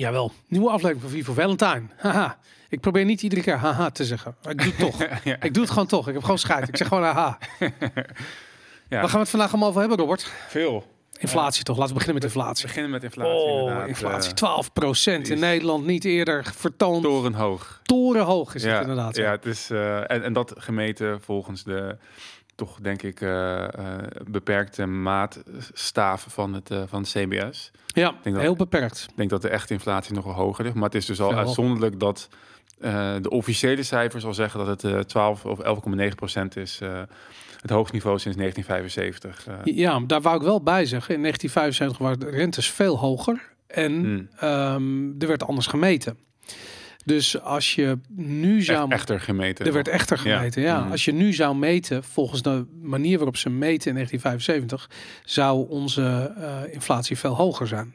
Jawel, nieuwe aflevering van Vivo Valentine. Haha. Ik probeer niet iedere keer haha te zeggen. Maar ik doe het toch. Ja. Ik doe het gewoon toch. Ik heb gewoon scheid. Ik zeg gewoon haha. Ja. Waar gaan we het vandaag allemaal over hebben, Robert? Veel. Inflatie toch? Laten we beginnen met inflatie. beginnen met inflatie Oh, inderdaad. inflatie Eh, 12 procent in Nederland. Niet eerder vertoond. torenhoog. Torenhoog is het inderdaad. Ja, het is, eh, en, en dat gemeten volgens de toch denk ik eh, eh, beperkte maatstaaf van het, eh, van het CBS. ja denk dat- heel beperkt. Ik denk dat de echte inflatie nog wel hoger ligt. Maar het is dus al uitzonderlijk dat de officiële cijfers al zeggen dat het eh 12 of 11,9 procent is. het hoogste niveau sinds 1975. eh. Ja, daar wou ik wel bij zeggen. In 1975 waren de rentes veel hoger. En ehm, er werd anders gemeten. Dus als je nu zou... Echt, echter gemeten. Er werd echter gemeten, ja. Mhm. Als je nu zou meten, volgens de manier waarop ze meten in 1975, zou onze eh, inflatie veel hoger zijn.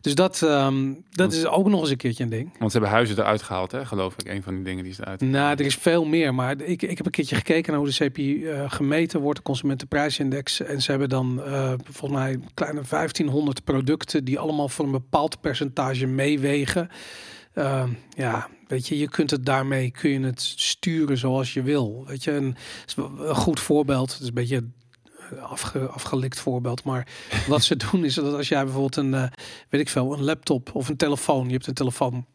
Dus dat, ehm, dat is ook nog eens een keertje een ding. Want ze hebben huizen eruit gehaald, hè, geloof ik. Een van die dingen die ze eruit Nou, er is veel meer, maar ik, ik heb een keertje gekeken naar hoe de CPI eh, gemeten wordt, de consumentenprijsindex. En ze hebben dan eh, volgens mij kleine 1500 producten die allemaal voor een bepaald percentage meewegen. Ehm, ja, weet je, je kunt het daarmee kun je het sturen zoals je wil. Weet je, een, goed voorbeeld, het is een beetje afge, afgelikt voorbeeld, maar wat ze doen is dat als jij bijvoorbeeld een, eh, weet ik veel, een laptop of een telefoon, je hebt een telefoon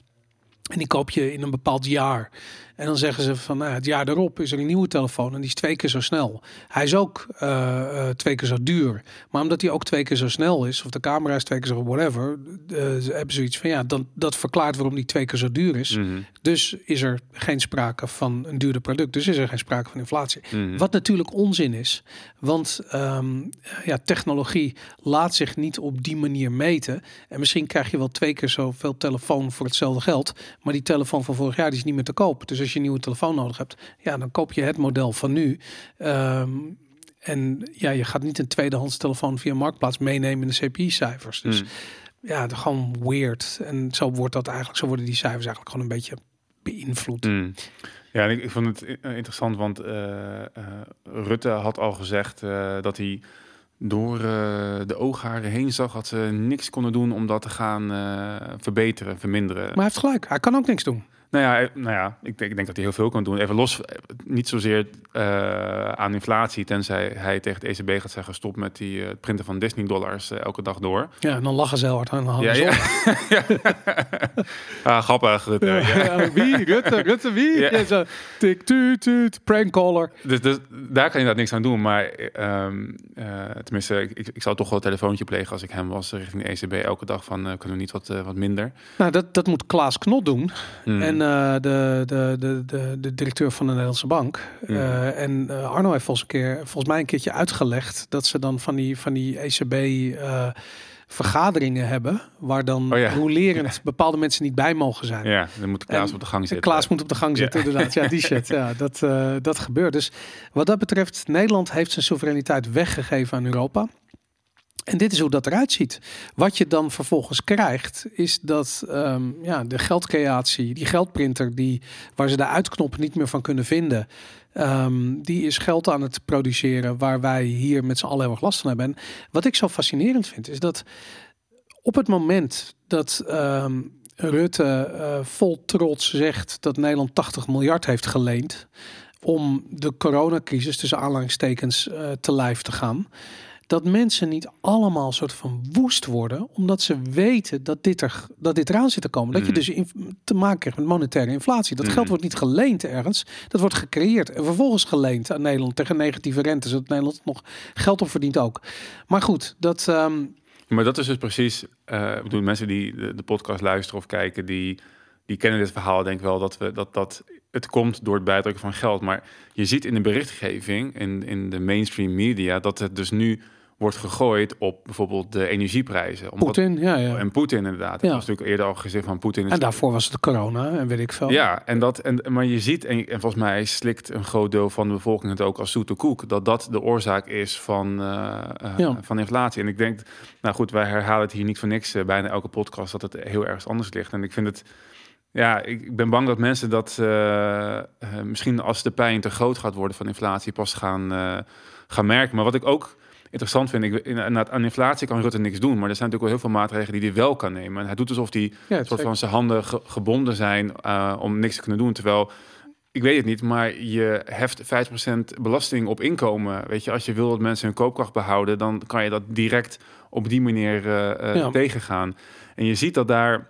en die koop je in een bepaald jaar. En dan zeggen ze van nou, het jaar daarop is er een nieuwe telefoon en die is twee keer zo snel. Hij is ook eh, eh, twee keer zo duur. Maar omdat hij ook twee keer zo snel is, of de camera is twee keer zo whatever, eh, ze hebben zoiets van ja, dan, dat verklaart waarom die twee keer zo duur is. Mhm, Dus is er geen sprake van een duurder product. Dus is er geen sprake van inflatie. mhm. Wat natuurlijk onzin is. Want ehm, ja, technologie laat zich niet op die manier meten. En misschien krijg je wel twee keer zoveel telefoon voor hetzelfde geld. Maar die telefoon van vorig jaar die is niet meer te koop. Dus als je een nieuwe telefoon nodig hebt, ja, dan koop je het model van nu. Ehm, en ja, je gaat niet een tweedehands telefoon via Marktplaats meenemen in de CPI-cijfers. Dus Mhm. ja, gewoon weird. En zo wordt dat eigenlijk, zo worden die cijfers eigenlijk gewoon een beetje beïnvloed. Mm. Ja, en ik, ik vond het interessant, want eh, eh, Rutte had al gezegd eh, dat hij door de oogharen heen zag dat ze niks konden doen om dat te gaan verbeteren, verminderen. Maar hij heeft gelijk, hij kan ook niks doen. Nou ja, eh, nou ja ik, denk, ik denk dat hij heel veel kan doen. Even los, eh, niet zozeer eh, aan inflatie, tenzij hij tegen het ECB gaat zeggen: stop met die printen van Disney-dollars elke dag door. Ja, en dan lachen ze heel hard. Ja, hangen ze ja. op. ah, grappig, Rutte. Ja. Ja, wie? Rutte, Rutte wie? Ja. Ja. zo, tik, tuut, tuut, prankcaller. Dus, dus daar kan je inderdaad niks aan doen. Maar ehm, eh, tenminste, ik, ik ik zou toch wel een telefoontje plegen als ik hem was richting de ECB elke dag van kunnen we niet wat, wat minder. Nou, dat, dat moet Klaas Knot doen. Hmm. En eh, de, de, de, de, de directeur van de Nederlandse Bank. Eh, en eh, Arno heeft volgens, een keer, volgens mij een keertje uitgelegd dat ze dan van die, van die ECB vergaderingen hebben. Waar dan Oh ja. rolerend bepaalde mensen niet bij mogen zijn. ja, dan moet Klaas En- op de gang En zitten. Klaas moet op de gang zitten, Ja. inderdaad. Ja, die shit. Ja, dat, dat gebeurt. Dus wat dat betreft, Nederland heeft zijn soevereiniteit weggegeven aan Europa. En dit is hoe dat eruit ziet. Wat je dan vervolgens krijgt, is dat ehm, ja, de geldcreatie, die geldprinter, die, waar ze de uitknop niet meer van kunnen vinden, ehm, die is geld aan het produceren waar wij hier met z'n allen heel erg last van hebben. En wat ik zo fascinerend vind, is dat op het moment dat ehm, Rutte eh, vol trots zegt dat Nederland 80 miljard heeft geleend om de coronacrisis tussen aanhalingstekens eh, te lijf te gaan. Dat mensen niet allemaal soort van woest worden, omdat ze weten dat dit, er, dat dit eraan zit te komen. Dat je Mhm. dus in- te maken krijgt met monetaire inflatie. Dat Mhm. geld wordt niet geleend ergens, dat wordt gecreëerd en vervolgens geleend aan Nederland tegen negatieve rente, zodat Nederland nog geld op verdient ook. Maar goed, dat. ehm, Maar dat is dus precies, ik bedoel, mensen die de, de podcast luisteren of kijken, die, die kennen dit verhaal, denk ik wel, dat, we, dat, dat het komt door het bijdrukken van geld. Maar je ziet in de berichtgeving, in, in de mainstream media, dat het dus nu wordt gegooid op bijvoorbeeld de energieprijzen. Omdat, Poetin, ja, ja. En Poetin inderdaad. Ja. Het was natuurlijk eerder al gezegd van Poetin. is- En daarvoor was het corona en weet ik veel. Ja, en dat, en, maar je ziet, en, en volgens mij slikt een groot deel van de bevolking het ook als zoete koek, dat dat de oorzaak is van, eh, eh, Ja. van inflatie. En ik denk, nou goed, wij herhalen het hier niet voor niks, eh, bijna elke podcast, dat het heel erg anders ligt. En ik vind het, ja, ik, ben bang dat mensen dat misschien als de pijn te groot gaat worden van inflatie pas gaan, gaan merken. Maar wat ik ook interessant vind ik, inderdaad, aan inflatie kan Rutte niks doen, maar er zijn natuurlijk wel heel veel maatregelen die hij wel kan nemen. En hij doet alsof Ja, soort van zijn handen ge- gebonden zijn eh, om niks te kunnen doen. Terwijl, ik weet het niet, maar je heft 5% belasting op inkomen. Weet je, als je wil dat mensen hun koopkracht behouden, dan kan je dat direct op die manier Ja. tegengaan. En je ziet dat daar,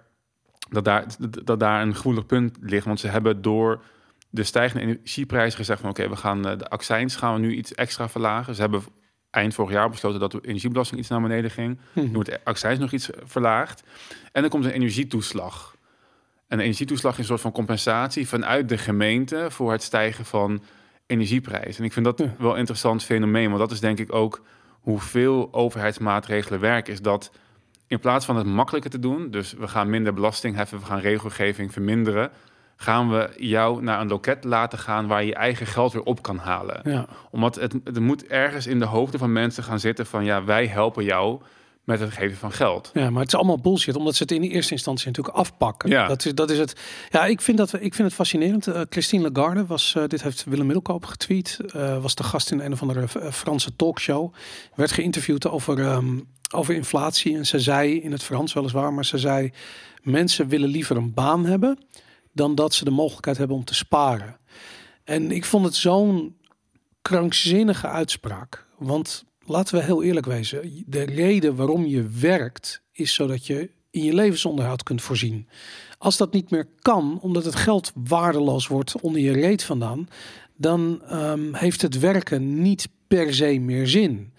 dat, daar, dat daar een gevoelig punt ligt, want ze hebben door de stijgende energieprijzen gezegd van oké, we gaan de accijns gaan we nu iets extra verlagen. Ze hebben eind vorig jaar besloten dat de energiebelasting iets naar beneden ging. Mhm. Nu wordt de accijns nog iets verlaagd. En er komt een energietoeslag. En de energietoeslag is een soort van compensatie vanuit de gemeente voor het stijgen van energieprijzen. En ik vind dat Ja. wel een interessant fenomeen, want dat is denk ik ook hoeveel overheidsmaatregelen werken. Is dat in plaats van het makkelijker te doen, dus we gaan minder belasting heffen, we gaan regelgeving verminderen, gaan we jou naar een loket laten gaan waar je je eigen geld weer op kan halen Ja. omdat het, het moet ergens in de hoofden van mensen gaan zitten van ja, wij helpen jou met het geven van geld. Ja, maar het is allemaal bullshit, omdat ze het in de eerste instantie natuurlijk afpakken. Ja. Dat, is, dat is het. Ja, ik vind, dat, ik vind het fascinerend. Eh, Christine Lagarde was, eh, dit heeft Willem Middelkoop getweet, eh, was de gast in een of andere Franse talkshow. Werd geïnterviewd over, ehm, over inflatie en ze zei, in het Frans weliswaar, maar ze zei, mensen willen liever een baan hebben dan dat ze de mogelijkheid hebben om te sparen. En ik vond het zo'n krankzinnige uitspraak. Want laten we heel eerlijk wezen. De reden waarom je werkt is zodat je in je levensonderhoud kunt voorzien. Als dat niet meer kan, omdat het geld waardeloos wordt onder je reet vandaan, dan ehm, heeft het werken niet per se meer zin.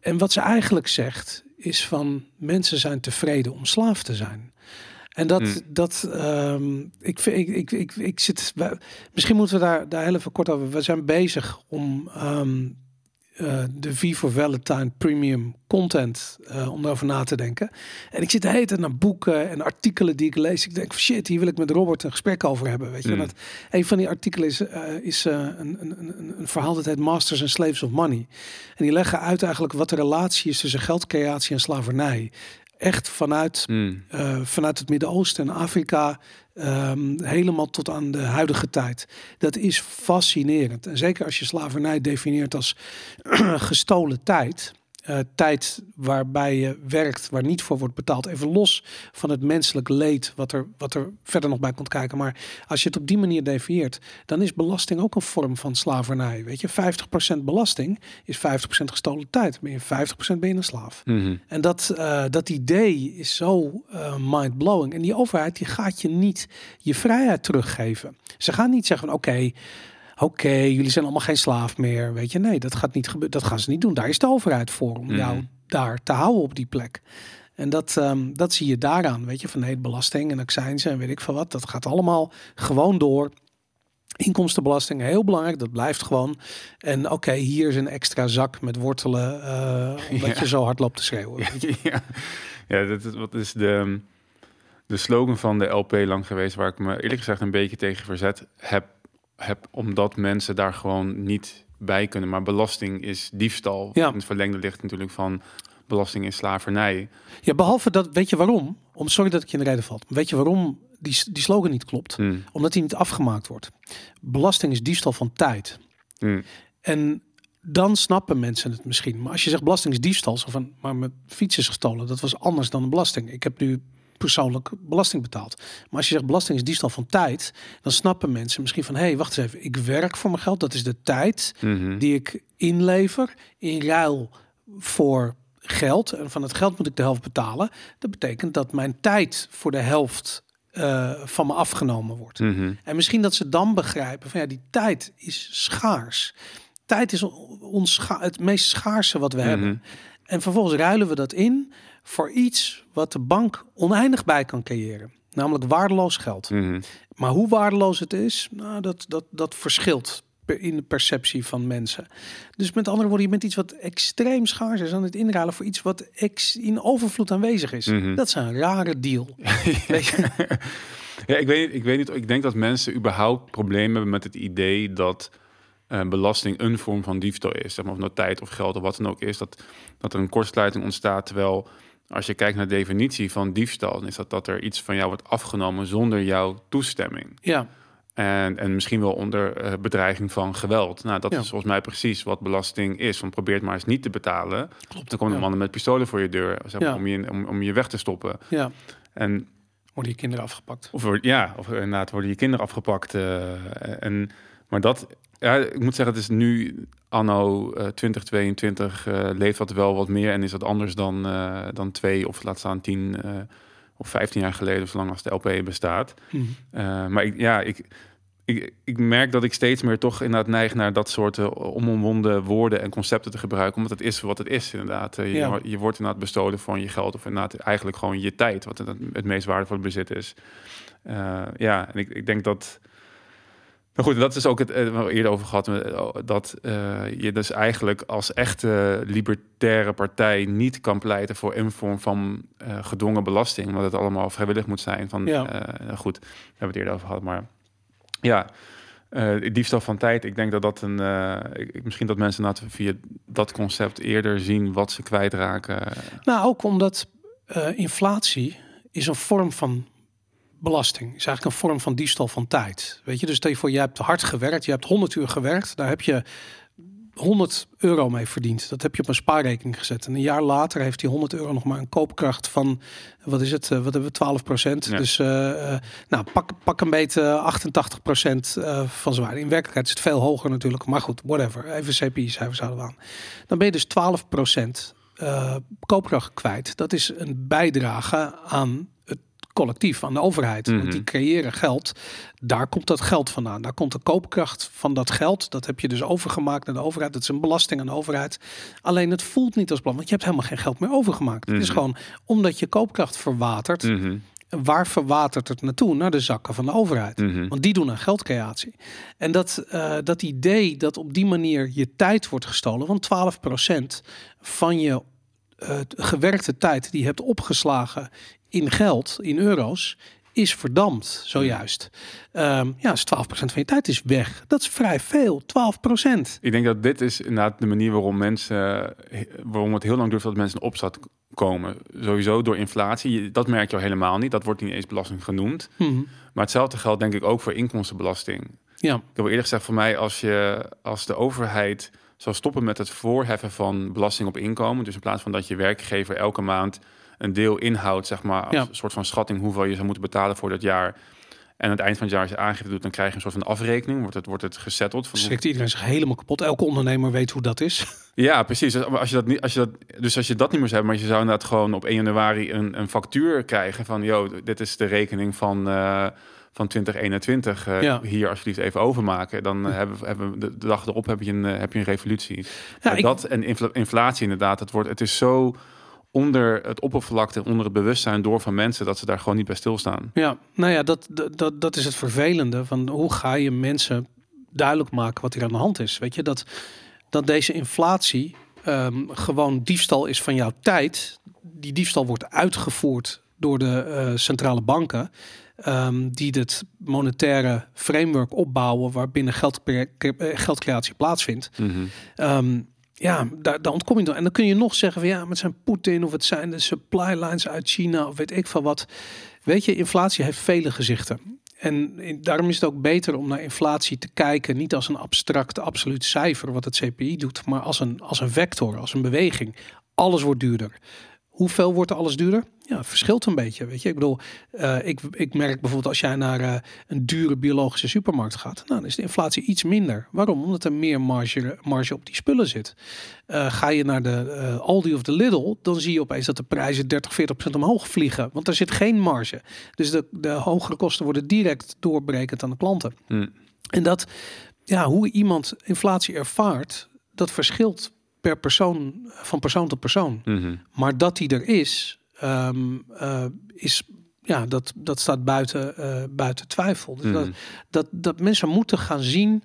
En wat ze eigenlijk zegt is van mensen zijn tevreden om slaaf te zijn. En dat, Hmm. dat ehm, ik, ik, ik, ik, ik zit, misschien moeten we daar, daar heel even kort over. We zijn bezig om ehm, eh, de V for Valentine premium content eh, om erover na te denken. En ik zit de hele tijd naar boeken en artikelen die ik lees. Ik denk shit, hier wil ik met Robert een gesprek over hebben. Weet je, Mm. En dat, een van die artikelen is, eh, is eh, een, een, een, een verhaal dat heet Masters and Slaves of Money. En die leggen uit eigenlijk wat de relatie is tussen geldcreatie en slavernij. Echt vanuit Hmm. eh, vanuit het Midden-Oosten en Afrika ehm, helemaal tot aan de huidige tijd. Dat is fascinerend. En zeker als je slavernij definieert als gestolen tijd. Eh, tijd waarbij je werkt, waar niet voor wordt betaald. Even los van het menselijk leed, wat er, wat er verder nog bij komt kijken. Maar als je het op die manier definieert, dan is belasting ook een vorm van slavernij. Weet je, 50% belasting is 50% gestolen tijd. Ben je 50% ben je een slaaf. Mhm. En dat, eh, dat idee is zo eh mind-blowing. En die overheid die gaat je niet je vrijheid teruggeven. Ze gaan niet zeggen van oké, jullie zijn allemaal geen slaaf meer. Weet je, nee, dat gaat niet gebeuren. Dat gaan ze niet doen. Daar is de overheid voor om Mhm. jou daar te houden op die plek. En dat, ehm, dat zie je daaraan, weet je, van nee, belasting en accijns en weet ik veel wat. Dat gaat allemaal gewoon door. Inkomstenbelasting, heel belangrijk, dat blijft gewoon. En oké, hier is een extra zak met wortelen, eh, omdat Ja. je zo hard loopt te schreeuwen. ja, ja dat is, wat is de, de slogan van de LP lang geweest, waar ik me eerlijk gezegd een beetje tegen verzet heb, heb omdat mensen daar gewoon niet bij kunnen. Maar belasting is diefstal. Ja. In het verlengde ligt natuurlijk van belasting is slavernij. Ja, behalve dat, weet je waarom? Om, sorry dat ik je in de reden valt. Weet je waarom die, die slogan niet klopt? Hmm. Omdat die niet afgemaakt wordt. Belasting is diefstal van tijd. Hmm. En dan snappen mensen het misschien. Maar als je zegt belasting is diefstal, zo van, maar mijn fiets is gestolen, dat was anders dan een belasting. Ik heb nu persoonlijk belasting betaald. Maar als je zegt belasting is diefstal van tijd, dan snappen mensen misschien van, hé, hey, wacht eens even, ik werk voor mijn geld, dat is de tijd Mhm. die ik inlever in ruil voor geld. En van het geld moet ik de helft betalen. Dat betekent dat mijn tijd voor de helft eh, van me afgenomen wordt. Mhm. En misschien dat ze dan begrijpen van ja, die tijd is schaars. Tijd is on- ons het meest schaarse wat we Mhm. hebben. En vervolgens ruilen we dat in voor iets wat de bank oneindig bij kan creëren. Namelijk waardeloos geld. Mhm. Maar hoe waardeloos het is, nou, dat, dat, dat verschilt per- in de perceptie van mensen. Dus met andere woorden, je bent iets wat extreem schaars is aan het inruilen voor iets wat ex in overvloed aanwezig is. Mhm. Dat is een rare deal. Weet je? Ja, ik weet, ik weet niet. Ik denk dat mensen überhaupt problemen hebben met het idee dat eh, belasting een vorm van diefstal is. Zeg maar, of nou tijd of geld of wat dan ook is. Dat, dat er een kortsluiting ontstaat. Terwijl als je kijkt naar de definitie van diefstal, dan is dat dat er iets van jou wordt afgenomen zonder jouw toestemming. Ja, En, en misschien wel onder eh, bedreiging van geweld. Nou, dat Ja. is volgens mij precies wat belasting is. Van probeert maar eens niet te betalen. Klopt. Dan komen mannen met pistolen voor je deur zeg maar, Ja. om, je, om, om je weg te stoppen. Ja, En worden je kinderen afgepakt. of, ja, of inderdaad worden je kinderen afgepakt. eh, en, maar dat, ja, ik moet zeggen, het is nu anno eh 2022 eh, leeft dat wel wat meer en is dat anders dan, eh, dan twee of laat staan tien eh, of vijftien jaar geleden, zolang als de LP bestaat. Mhm. Eh, maar ik, ja, ik, ik, ik merk dat ik steeds meer toch inderdaad neig naar dat soort uh, omwonden woorden en concepten te gebruiken. Omdat het is wat het is, inderdaad. Eh, je, Ja. je wordt inderdaad bestolen van je geld of inderdaad eigenlijk gewoon je tijd, wat het, het meest waardevolle bezit is. Eh, ja, en ik, ik denk dat... Maar goed, dat is ook het eh, we eerder over gehad. eh, Dat eh, je dus eigenlijk als echte libertaire partij niet kan pleiten voor een vorm van eh, gedwongen belasting. Omdat het allemaal vrijwillig moet zijn. Van, Ja. eh, goed, daar hebben we het eerder over gehad. Maar ja, diefstal van tijd. Ik denk dat dat een. misschien dat mensen inderdaad via dat concept eerder zien wat ze kwijtraken. Nou, ook omdat inflatie is een vorm van belasting. Is eigenlijk een vorm van diefstal van tijd. Weet je, dus stel je voor, je hebt hard gewerkt, je hebt 100 uur gewerkt, daar heb je 100 euro mee verdiend. Dat heb je op een spaarrekening gezet. En een jaar later heeft die 100 euro nog maar een koopkracht van, wat is het, eh, wat hebben we, 12 procent. Ja. Dus eh, eh, nou, pak, pak een beetje 88 procent van zwaar. In werkelijkheid is het veel hoger natuurlijk. Maar goed, whatever. Even CPI-cijfers houden we aan. Dan ben je dus 12 procent koopkracht kwijt. Dat is een bijdrage aan collectief, aan de overheid. Mhm. Want die creëren geld. Daar komt dat geld vandaan. Daar komt de koopkracht van dat geld. Dat heb je dus overgemaakt naar de overheid. Dat is een belasting aan de overheid. Alleen het voelt niet als plan, want je hebt helemaal geen geld meer overgemaakt. Het is Mhm. gewoon omdat je koopkracht verwatert. Mhm, Waar verwatert het naartoe? Naar de zakken van de overheid. mhm. Want die doen aan geldcreatie. En dat, eh, dat idee dat op die manier je tijd wordt gestolen. Want 12% van je eh, gewerkte tijd die je hebt opgeslagen in geld, in euro's, is verdampt zojuist. Ehm ja, dus 12% van je tijd is weg. Dat is vrij veel, 12%. Ik denk dat dit is inderdaad de manier waarom mensen, waarom het heel lang duurt voordat mensen in opstand komen. Sowieso door inflatie. Dat merk je al helemaal niet. Dat wordt niet eens belasting genoemd. Mhm. Maar hetzelfde geldt denk ik ook voor inkomstenbelasting. Ja, Ik heb eerder gezegd, voor mij als, je, als de overheid zou stoppen met het voorheffen van belasting op inkomen. Dus in plaats van dat je werkgever elke maand een deel inhoudt, zeg maar, als Ja. een soort van schatting hoeveel je zou moeten betalen voor dat jaar. En aan het eind van het jaar als je aangifte doet, dan krijg je een soort van afrekening. Wordt het, wordt het gesetteld. Van schrikt iedereen zich helemaal kapot. Elke ondernemer weet hoe dat is. Ja, precies. Dus als je dat niet, als je dat, dus als je dat niet meer zou hebben, maar je zou inderdaad gewoon op 1 januari een, een factuur krijgen van, yo, dit is de rekening van, eh, van 2021. eh, Ja. Hier alsjeblieft even overmaken. Dan eh, hebben, we- hebben de, de dag erop heb je een, eh, heb je een revolutie. Ja, Maar ik- dat en infla- inflatie inderdaad, het, wordt, het is zo onder het oppervlakte, onder het bewustzijn door van mensen dat ze daar gewoon niet bij stilstaan. Ja, nou ja, dat, dat, dat, is het vervelende. Van hoe ga je mensen duidelijk maken wat hier aan de hand is? Weet je, dat, dat deze inflatie ehm, gewoon diefstal is van jouw tijd. Die diefstal wordt uitgevoerd door de eh, centrale banken. ehm, die het monetaire framework opbouwen waarbinnen geldcre- eh, geldcreatie plaatsvindt. Mhm. Ehm, ja, daar, ontkom je dan. En dan kun je nog zeggen van ja, maar het zijn Poetin of het zijn de supply lines uit China of weet ik van wat. Weet je, inflatie heeft vele gezichten. En daarom is het ook beter om naar inflatie te kijken, niet als een abstract, absoluut cijfer, wat het CPI doet, maar als een, als een vector, als een beweging. Alles wordt duurder. Hoeveel wordt alles duurder? Ja, verschilt een beetje. Weet je, ik bedoel, eh, ik, ik merk bijvoorbeeld als jij naar eh, een dure biologische supermarkt gaat, nou, dan is de inflatie iets minder. Waarom? Omdat er meer marge, marge op die spullen zit. Eh, ga je naar de Aldi of de Lidl, dan zie je opeens dat de prijzen 30, 40 procent omhoog vliegen. Want er zit geen marge. Dus de, de hogere kosten worden direct doorbrekend aan de klanten. Hm. En dat, ja, hoe iemand inflatie ervaart, dat verschilt per persoon, van persoon tot persoon. Mhm. Maar dat die er is, ehm, eh, is ja, dat, dat staat buiten, eh, buiten twijfel. Dus dat, Mhm. dat, dat mensen moeten gaan zien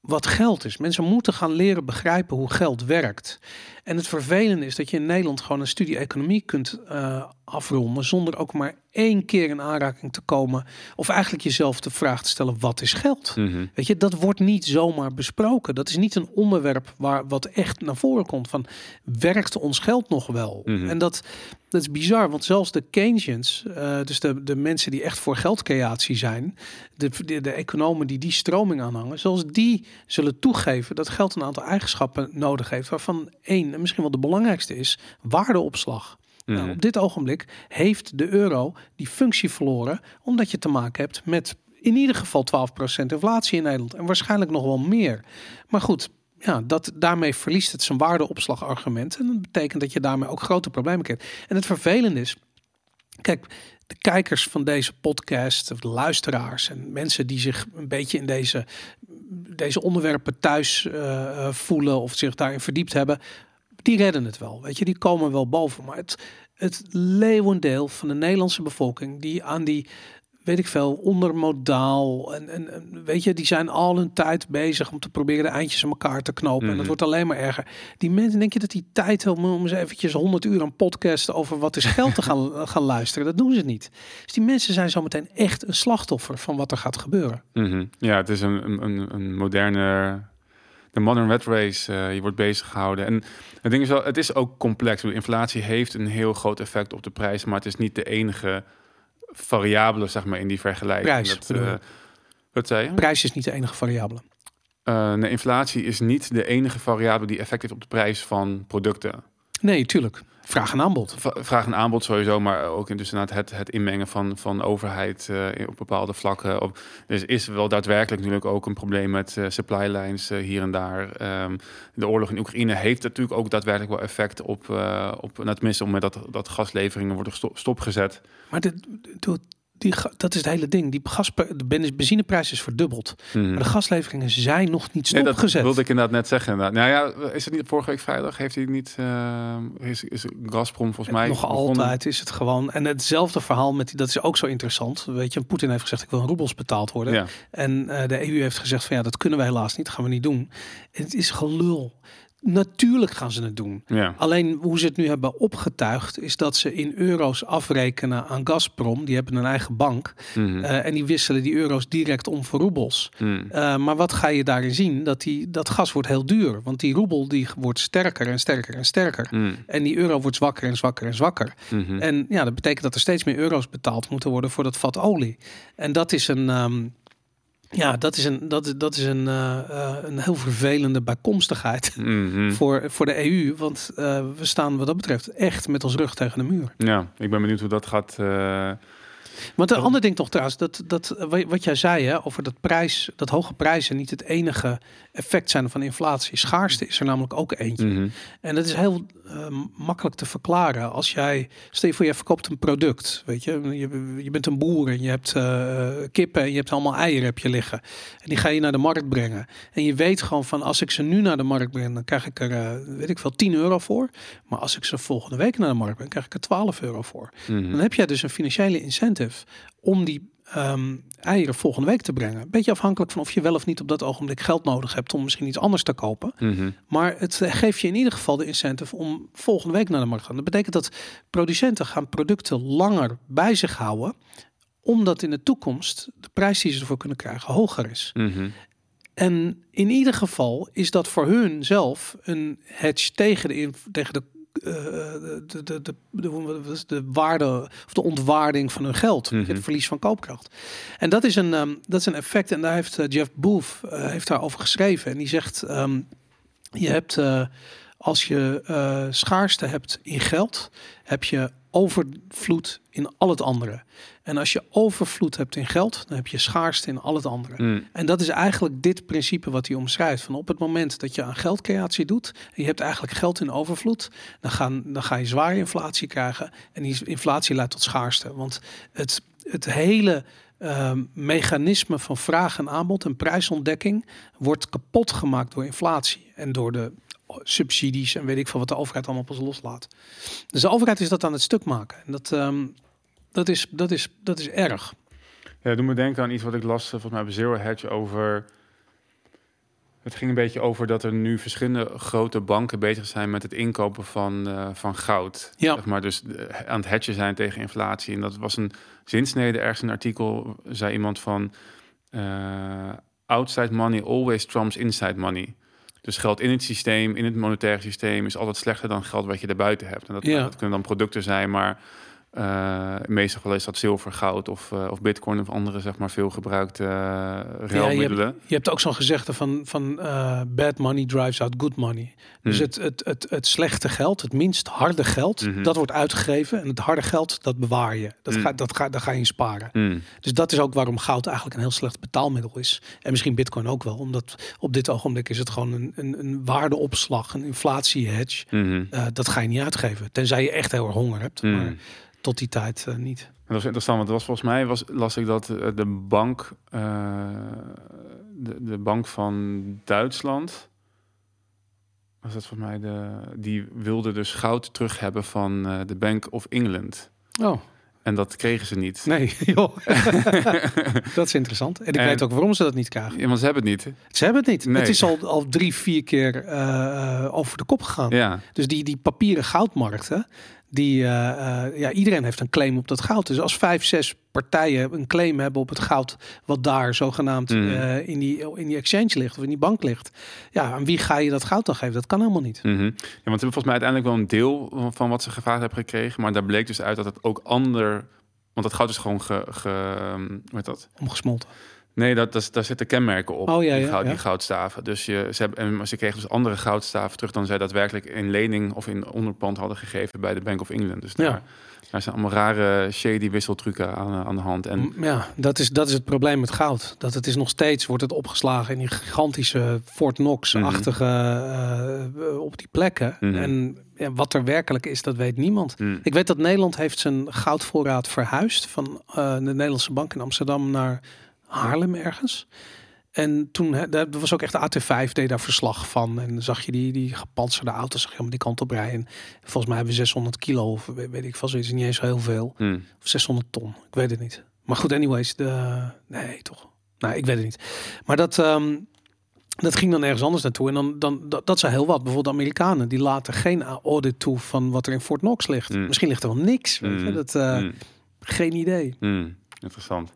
wat geld is. Mensen moeten gaan leren begrijpen hoe geld werkt. En het vervelende is dat je in Nederland gewoon een studie economie kunt eh, afronden zonder ook maar één keer in aanraking te komen. Of eigenlijk jezelf de vraag te stellen: wat is geld? Mhm. Weet je, dat wordt niet zomaar besproken. Dat is niet een onderwerp waar wat echt naar voren komt van werkt ons geld nog wel? Mhm. En dat, dat is bizar, want zelfs de Keynesians, eh, dus de, de mensen die echt voor geldcreatie zijn, de, de, de economen die die stroming aanhangen, zelfs die zullen toegeven dat geld een aantal eigenschappen nodig heeft, waarvan één, en misschien wel de belangrijkste is, waardeopslag. Nou, Mhm. op dit ogenblik heeft de euro die functie verloren, omdat je te maken hebt met in ieder geval 12% inflatie in Nederland en waarschijnlijk nog wel meer. Maar goed, ja, dat, daarmee verliest het zijn waardeopslagargument. En dat betekent dat je daarmee ook grote problemen krijgt. En het vervelende is, kijk, de kijkers van deze podcast, of de luisteraars en mensen die zich een beetje in deze, deze onderwerpen thuis eh, eh, voelen of zich daarin verdiept hebben, die redden het wel. Weet je, die komen wel boven. Maar het, het leeuwendeel van de Nederlandse bevolking die aan die, weet ik veel, ondermodaal en, en, en weet je, die zijn al hun tijd bezig om te proberen de eindjes aan elkaar te knopen. En Mhm. dat wordt alleen maar erger. Die mensen, denk je dat die tijd hebben om eens eventjes 100 uur een podcast over wat is geld te gaan, gaan luisteren? Dat doen ze niet. Dus die mensen zijn zometeen echt een slachtoffer van wat er gaat gebeuren. Mhm. Ja, het is een, een- een, een moderne. De modern red race, eh, je wordt bezig gehouden. En het ding is wel, het is ook complex. Inflatie heeft een heel groot effect op de prijs, maar het is niet de enige variabele, zeg maar, in die vergelijking. Prijs, Dat, eh, wat zei je? Prijs is niet de enige variabele. Eh, nee, inflatie is niet de enige variabele die effect heeft op de prijs van producten. Nee, tuurlijk. Vraag en aanbod. Vraag en aanbod sowieso, maar ook in dus inderdaad het, het inmengen van, van overheid eh, op bepaalde vlakken. Op, dus is wel daadwerkelijk natuurlijk ook een probleem met eh, supply lines eh, hier en daar. Ehm, de oorlog in Oekraïne heeft natuurlijk ook daadwerkelijk wel effect op, op nou, tenminste om met dat, dat gasleveringen worden stopgezet. Maar dit, dit- die, dat is het hele ding. Die gas, de ben- benzineprijs is verdubbeld. Mhm. Maar de gasleveringen zijn nog niet Nee, dat stopgezet. wilde ik inderdaad net zeggen. Inderdaad. Nou ja, is het niet vorige week vrijdag? Heeft hij niet, eh, is, is Gazprom volgens mij nog begonnen? altijd is het gewoon. En hetzelfde verhaal met die, dat is ook zo interessant. Weet je, Poetin heeft gezegd: ik wil in roebels betaald worden. Ja. En eh, de EU heeft gezegd: van ja, dat kunnen we helaas niet, dat gaan we niet doen. Het is gelul. Natuurlijk gaan ze het doen. Ja. Alleen hoe ze het nu hebben opgetuigd, is dat ze in euro's afrekenen aan Gazprom. Die hebben een eigen bank. Mhm. eh, en die wisselen die euro's direct om voor roebels. Mhm. Eh, maar wat ga je daarin zien? Dat, die, dat gas wordt heel duur. Want die roebel die wordt sterker en sterker en sterker. Mhm. En die euro wordt zwakker en zwakker en zwakker. En ja, dat betekent dat er steeds meer euro's betaald moeten worden voor dat vat olie. En dat is een. ehm, ja, dat is een, dat, is- dat is een, eh, eh, een heel vervelende bijkomstigheid Mhm. voor, voor de EU. Want eh, we staan wat dat betreft echt met ons rug tegen de muur. Ja, ik ben benieuwd hoe dat gaat. Want een Oh. ander ding toch trouwens, dat, dat, eh, wa- wat jij zei hè, over dat prijs, dat hoge prijzen niet het enige effect zijn van inflatie. Schaarste is er namelijk ook eentje. mhm. En dat is heel eh, makkelijk te verklaren. Als jij, stel je voor, je verkoopt een product. Weet je, je, je bent een boer en je hebt eh, kippen en je hebt allemaal eieren heb je liggen. En die ga je naar de markt brengen. En je weet gewoon van, als ik ze nu naar de markt breng, dan krijg ik er, weet ik veel, 10 euro voor. Maar als ik ze volgende week naar de markt breng, krijg ik er 12 euro voor. Mhm. Dan heb jij dus een financiële incentive om die ehm, eieren volgende week te brengen. Beetje afhankelijk van of je wel of niet op dat ogenblik geld nodig hebt om misschien iets anders te kopen. Mhm. Maar het geeft je in ieder geval de incentive om volgende week naar de markt te gaan. Dat betekent dat producenten gaan producten langer bij zich houden, omdat in de toekomst de prijs die ze ervoor kunnen krijgen hoger is. Mhm. En in ieder geval is dat voor hun zelf een hedge tegen de, tegen de, eh, de, de, de, de, de, de waarde of de ontwaarding van hun geld, Mhm. het verlies van koopkracht. En dat is een, ehm, dat is een effect. En daar heeft eh, Jeff Booth eh, heeft daarover geschreven. En die zegt: ehm, je hebt eh, als je eh, schaarste hebt in geld, heb je overvloed in al het andere. En als je overvloed hebt in geld, dan heb je schaarste in al het andere. Mhm. En dat is eigenlijk dit principe wat hij omschrijft. Van op het moment dat je aan geldcreatie doet, en je hebt eigenlijk geld in overvloed, dan, gaan, dan ga je zware inflatie krijgen. En die inflatie leidt tot schaarste. Want het, het hele ehm, mechanisme van vraag en aanbod en prijsontdekking wordt kapot gemaakt door inflatie en door de subsidies en weet ik veel wat de overheid allemaal pas loslaat. Dus de overheid is dat aan het stuk maken. En dat, ehm, dat, is, dat, is, dat is erg. Ja, doe me denken aan iets wat ik las, eh, volgens mij bij Zero Hedge over Het ging een beetje over dat er nu verschillende grote banken bezig zijn met het inkopen van, eh, van goud. Ja. Zeg maar dus eh, aan het hedgen zijn tegen inflatie. En dat was een zinsnede ergens in een artikel, zei iemand van... outside money always trumps inside money. Dus geld in het systeem, in het monetaire systeem... is altijd slechter dan geld wat je erbuiten hebt. En dat, Ja. dat kunnen dan producten zijn, maar... eh meestal wel is dat zilver, goud of, eh, of bitcoin of andere zeg maar veel gebruikte uh, Ja, je, je hebt ook zo'n gezegde van, van eh, bad money drives out good money. Dus Hmm. het, het, het, het slechte geld, het minst harde geld, Mhm. dat wordt uitgegeven. En het harde geld, dat bewaar je. Dat Hmm. ga, dat ga, daar ga je in sparen. Hmm. Dus dat is ook waarom goud eigenlijk een heel slecht betaalmiddel is. En misschien bitcoin ook wel. Omdat op dit ogenblik is het gewoon een, een, een waardeopslag, een inflatie-hedge. Mhm. Eh, dat ga je niet uitgeven. Tenzij je echt heel erg honger hebt. Maar tot die tijd eh, niet. Dat was interessant, want het was volgens mij was, las ik dat eh, de bank, eh, de, de bank van Duitsland, was dat volgens mij de, die wilde dus goud terug hebben van de Bank of England. Oh, En dat kregen ze niet. nee, joh. dat is interessant. En ik En- weet ook waarom ze dat niet krijgen. Ja, want ze hebben het niet. Ze hebben het niet. Nee. Het is al, al drie, vier keer over de kop gegaan. Ja, Dus die, die papieren goudmarkten, die, eh, eh, ja, iedereen heeft een claim op dat goud. Dus als vijf, zes partijen een claim hebben op het goud, wat daar zogenaamd Mhm. eh, in, die, in die exchange ligt of in die bank ligt, ja, aan wie ga je dat goud dan geven? Dat kan helemaal niet. Mhm. ja, want ze hebben volgens mij uiteindelijk wel een deel van wat ze gevraagd hebben gekregen, maar daar bleek dus uit dat het ook ander, want dat goud is gewoon ge, ge hoe heet dat? Omgesmolten. Nee, dat, dat, daar zitten kenmerken op. Oh, ja, die, ja, goud, ja. die goudstaven. Dus je, ze, hebben, en, ze kregen dus andere goudstaven terug dan zij daadwerkelijk in lening of in onderpand hadden gegeven bij de Bank of England. Dus daar, zijn allemaal rare shady wisseltrucken aan, aan de hand. En Ja, dat is, dat is het probleem met goud. Dat het is nog steeds, wordt het opgeslagen in die gigantische Fort Knox-achtige, eh, op die plekken. Mhm. En ja, wat er werkelijk is, dat weet niemand. Hmm. Ik weet dat Nederland heeft zijn goudvoorraad verhuisd van eh, de Nederlandse bank in Amsterdam naar Haarlem ergens. En toen, hè, daar was ook echt de AT5 deed daar verslag van. En dan zag je die, die gepantserde auto's zag je helemaal die kant op rijden. En volgens mij hebben we 600 kilo of weet, ik veel zoiets. Niet eens heel veel. Hmm. Of 600 ton. Ik weet het niet. Maar goed, anyways. De... Nee, toch. Nou, ik weet het niet. Maar dat, ehm, dat ging dan ergens anders naartoe. En dan, dan, dat, dat zijn heel wat. Bijvoorbeeld de Amerikanen. Die laten geen audit toe van wat er in Fort Knox ligt. Mm. Misschien ligt er wel niks. Weet je? Mm. Dat, eh, Hmm. Geen idee. Hmm. Interessant.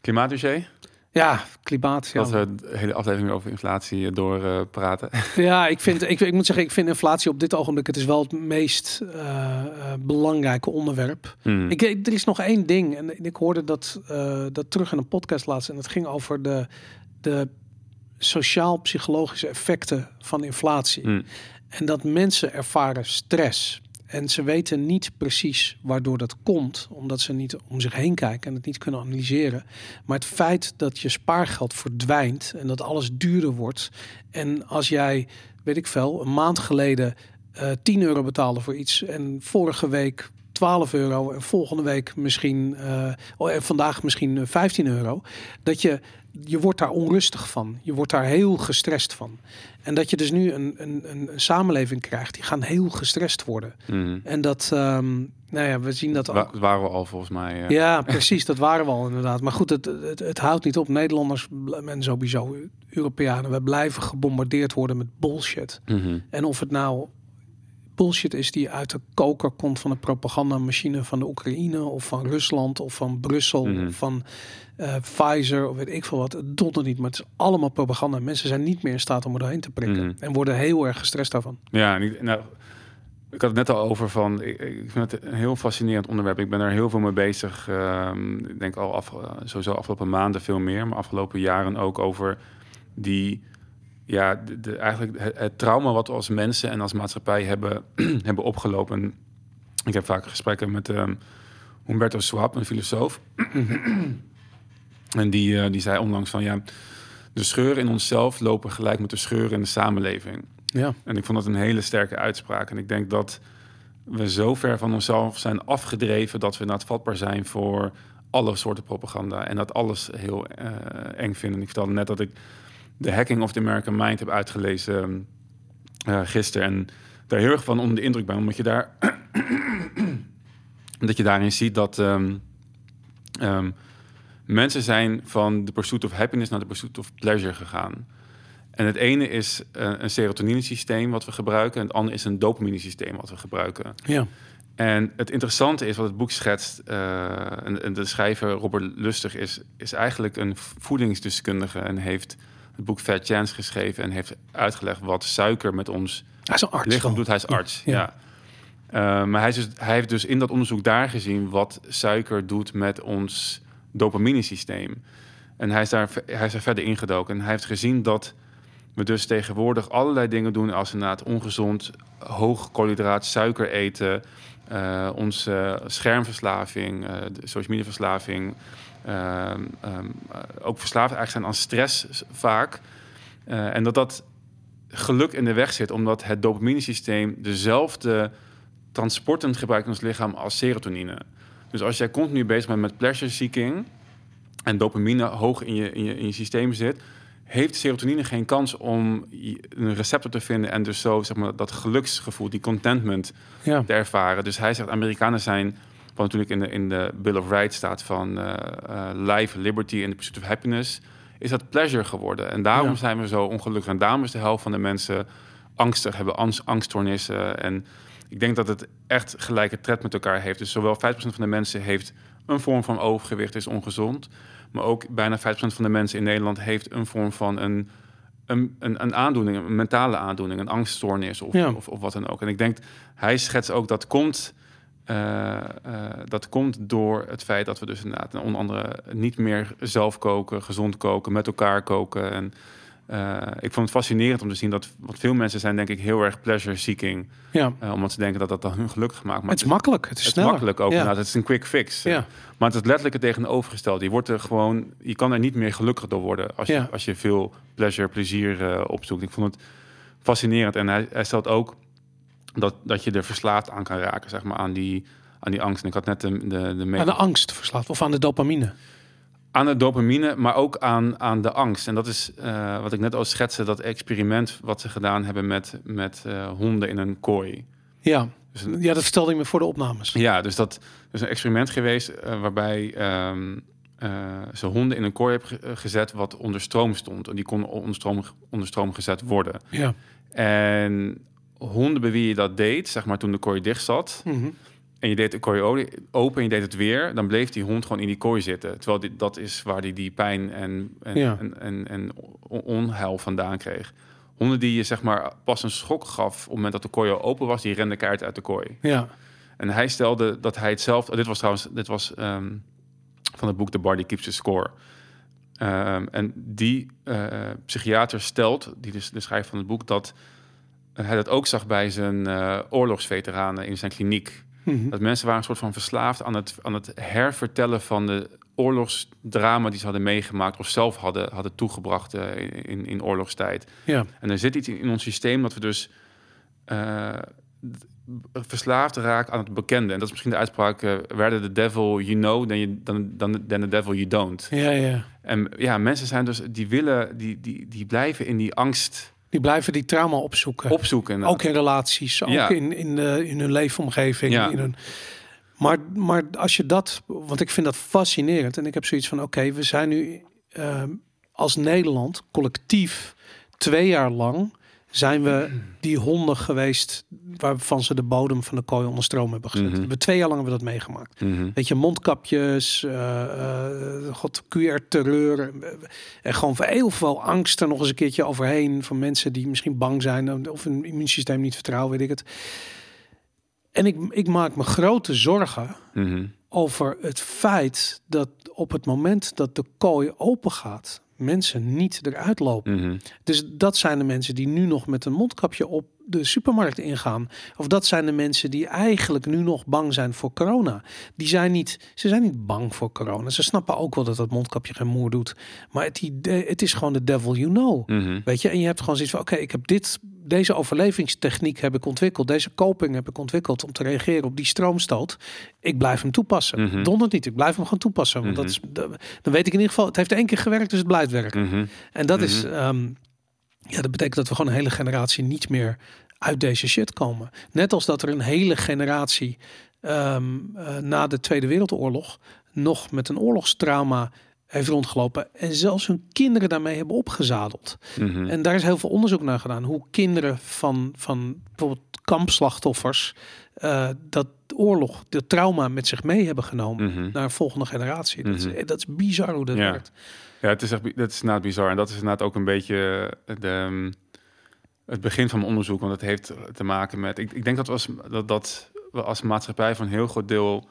Klimaatdossier? Ja, klimaat. Ja. Dat we de hele aflevering over inflatie eh, door eh, praten. Ja, ik, vind, ik, ik moet zeggen, ik vind inflatie op dit ogenblik... het is wel het meest eh, belangrijke onderwerp. Hmm. Ik, er is nog één ding. En ik hoorde dat, dat terug in een podcast laatst. En het ging over de, de sociaal-psychologische effecten van inflatie. Hmm. En dat mensen ervaren stress. En ze weten niet precies waardoor dat komt, omdat ze niet om zich heen kijken en het niet kunnen analyseren. Maar het feit dat je spaargeld verdwijnt en dat alles duurder wordt. En als jij, weet ik veel, een maand geleden eh 10 euro betaalde voor iets en vorige week 12 euro en volgende week misschien, eh, oh, en vandaag misschien eh, 15 euro, dat je, je wordt daar onrustig van. Je wordt daar heel gestrest van. En dat je dus nu een, een, een, samenleving krijgt, die gaan heel gestrest worden. Hmm. En dat, ehm, nou ja, we zien dat ook. Dat waren we al volgens mij. eh. Ja, precies, dat waren we al inderdaad. Maar goed, het, het, het houdt niet op. Nederlanders en sowieso Europeanen, we blijven gebombardeerd worden met bullshit. Mhm. En of het nou bullshit is die uit de koker komt van de propagandamachine van de Oekraïne of van Rusland of van Brussel Mhm. of van eh, Pfizer of weet ik veel wat. Het dondert niet, maar het is allemaal propaganda. Mensen zijn niet meer in staat om er doorheen te prikken Mhm. en worden heel erg gestrest daarvan. Ja, nou, ik had het net al over van, ik, ik vind het een heel fascinerend onderwerp. Ik ben er heel veel mee bezig. ehm, ik denk al af, sowieso afgelopen maanden veel meer, maar afgelopen jaren ook over die, ja, de, de- eigenlijk het, het trauma wat we als mensen en als maatschappij hebben, hebben opgelopen. Ik heb vaak gesprekken met ehm, Humberto Swap, een filosoof. en die, eh, die zei onlangs van, ja, de scheuren in onszelf lopen gelijk met de scheuren in de samenleving. Ja, En ik vond dat een hele sterke uitspraak. En ik denk dat we zo ver van onszelf zijn afgedreven dat we inderdaad vatbaar zijn voor alle soorten propaganda. En dat alles heel eh, eng vinden. Ik vertelde net dat ik The Hacking of the American Mind heb uitgelezen eh gisteren. En daar heel erg van onder de indruk ben. Omdat je daar dat je daarin ziet dat ehm, ehm, mensen zijn van de pursuit of happiness naar de pursuit of pleasure gegaan. En het ene is uh, een serotonine-systeem wat we gebruiken. En het andere is een dopamine-systeem wat we gebruiken. Ja. En het interessante is wat het boek schetst. Uh, en, de schrijver Robert Lustig is, is eigenlijk een voedingsdeskundige. En heeft het boek Fat Chance geschreven. En heeft uitgelegd wat suiker met ons hij is een arts lichaam doet. Hij is arts, ja. Uh, maar hij, is dus, hij heeft dus in dat onderzoek daar gezien wat suiker doet met ons dopamine-systeem. En hij is, daar, hij is er verder ingedoken. En hij heeft gezien dat we dus tegenwoordig allerlei dingen doen als inderdaad ongezond, hoog koolhydraat, suiker eten, uh, onze schermverslaving, uh, de social media verslaving, um, ook verslaafd eigenlijk zijn aan stress vaak. en dat dat geluk in de weg zit, omdat het dopamine-systeem dezelfde transporten gebruikt in ons lichaam als serotonine. Dus als jij continu bezig bent met pleasure seeking en dopamine hoog in je, in je, in je systeem zit, heeft serotonine geen kans om een receptor te vinden en dus zo zeg maar, dat geluksgevoel, die contentment ja. te ervaren. Dus hij zegt, Amerikanen zijn, wat natuurlijk in de, in de Bill of Rights staat van uh, uh, life, liberty and the pursuit of happiness, is dat pleasure geworden. En daarom zijn we zo ongelukkig. En daarom is de helft van de mensen angstig, hebben angst, angststoornissen. En ik denk dat het echt gelijke tred met elkaar heeft. Dus zowel 5% van de mensen heeft een vorm van overgewicht, is ongezond. Maar ook bijna 5% van de mensen in Nederland heeft een vorm van een, een, een, een aandoening, een mentale aandoening, een angststoornis of, of, of, wat dan ook. En ik denk, hij schetst ook dat komt, uh, uh, dat komt door het feit dat we dus inderdaad onder andere niet meer zelf koken, gezond koken, met elkaar koken. En uh, ik vond het fascinerend om te zien dat wat veel mensen zijn, denk ik, heel erg pleasure seeking. Ja. Omdat ze denken dat dat dan hun gelukkig maakt. Maar het is makkelijk, het is, het is makkelijk ook. Ja. Het is een quick fix. Ja. Maar het is letterlijk het tegenovergestelde. Je wordt er gewoon, je kan er niet meer gelukkig door worden als je, als je veel pleasure, plezier opzoekt. Ik vond het fascinerend. En hij, hij stelt ook dat, dat je er verslaafd aan kan raken, zeg maar, aan die, aan die angst. En ik had net de, de, de Aan de angst verslaafd of aan de dopamine. aan de dopamine, maar ook aan, aan de angst. En dat is uh, wat ik net al schetste, dat experiment wat ze gedaan hebben met, met uh, honden in een kooi. Ja. Dus een, ja, dat vertelde ik me voor de opnames. ja, dus dat is een experiment geweest uh, waarbij um, ze honden in een kooi hebben ge gezet wat onder stroom stond. En die kon onder stroom, onder stroom gezet worden. Ja. En honden bij wie je dat deed, zeg maar toen de kooi dicht zat, Mm -hmm. en je deed de kooi open en je deed het weer, dan bleef die hond gewoon in die kooi zitten. Terwijl dit, dat is waar die, die pijn en, en, Ja. en, en, en onheil vandaan kreeg. Honden die je zeg maar pas een schok gaf op het moment dat de kooi al open was, die renden kaart uit de kooi. Ja. En hij stelde dat hij het zelf. Oh, dit was trouwens, dit was ehm, van het boek The Body Keeps the Score. Ehm, en die eh, psychiater stelt, die dus de schrijver van het boek, dat hij dat ook zag bij zijn eh, oorlogsveteranen in zijn kliniek. Mhm. Dat mensen waren een soort van verslaafd aan het, aan het hervertellen van de oorlogsdrama die ze hadden meegemaakt of zelf hadden, hadden toegebracht eh, in, in oorlogstijd. Ja. En er zit iets in, in ons systeem dat we dus eh, verslaafd raken aan het bekende. En dat is misschien de uitspraak, rather the devil you know than, you, than, than, than the devil you don't. Ja, ja. En ja, mensen zijn dus, die willen, die, die, die blijven in die angst Die blijven die trauma opzoeken. opzoeken. Ook in relaties, ook Ja. in, in, de, in hun leefomgeving. Ja. In hun... maar, maar als je dat, want ik vind dat fascinerend. En ik heb zoiets van, oké, we zijn nu ehm, als Nederland collectief twee jaar lang zijn we die honden geweest waarvan ze de bodem van de kooi onder stroom hebben gezet. Mhm. We twee jaar lang hebben we dat meegemaakt. Mhm. Weet je, mondkapjes, eh, eh, god, QR-terreur. En gewoon heel veel angst er nog eens een keertje overheen. Van mensen die misschien bang zijn of hun immuunsysteem niet vertrouwen, weet ik het. En ik, ik maak me grote zorgen Mhm. over het feit dat op het moment dat de kooi open gaat, mensen niet eruit lopen. Mhm. Dus dat zijn de mensen die nu nog met een mondkapje op de supermarkt ingaan. Of dat zijn de mensen die eigenlijk nu nog bang zijn voor corona. Die zijn niet, ze zijn niet bang voor corona. Ze snappen ook wel dat dat mondkapje geen moer doet. Maar het, idee, het is gewoon de devil you know. Mhm. Weet je, en je hebt gewoon zoiets van: oké, ik heb dit, deze overlevingstechniek heb ik ontwikkeld, deze coping heb ik ontwikkeld om te reageren op die stroomstoot. Ik blijf hem toepassen. Mhm. Dondert niet, ik blijf hem gewoon toepassen. Want Mhm. dat is, dat- dan weet ik in ieder geval, het heeft één keer gewerkt, dus het blijft werken. Mhm. En dat is, Mhm. Ja, dat betekent dat we gewoon een hele generatie niet meer uit deze shit komen. Net als dat er een hele generatie ehm, eh, na de Tweede Wereldoorlog nog met een oorlogstrauma heeft rondgelopen en zelfs hun kinderen daarmee hebben opgezadeld. Mhm. En daar is heel veel onderzoek naar gedaan. Hoe kinderen van, van bijvoorbeeld kampslachtoffers eh, dat oorlog, de trauma met zich mee hebben genomen Mhm. naar een volgende generatie. Dat, Mhm. is, dat is bizar hoe dat Ja. werkt. Ja, het is echt, dat is inderdaad bizar. En dat is inderdaad ook een beetje de, ehm, het begin van mijn onderzoek. Want het heeft te maken met... Ik, ik denk dat we, als, dat, dat we als maatschappij van een heel groot deel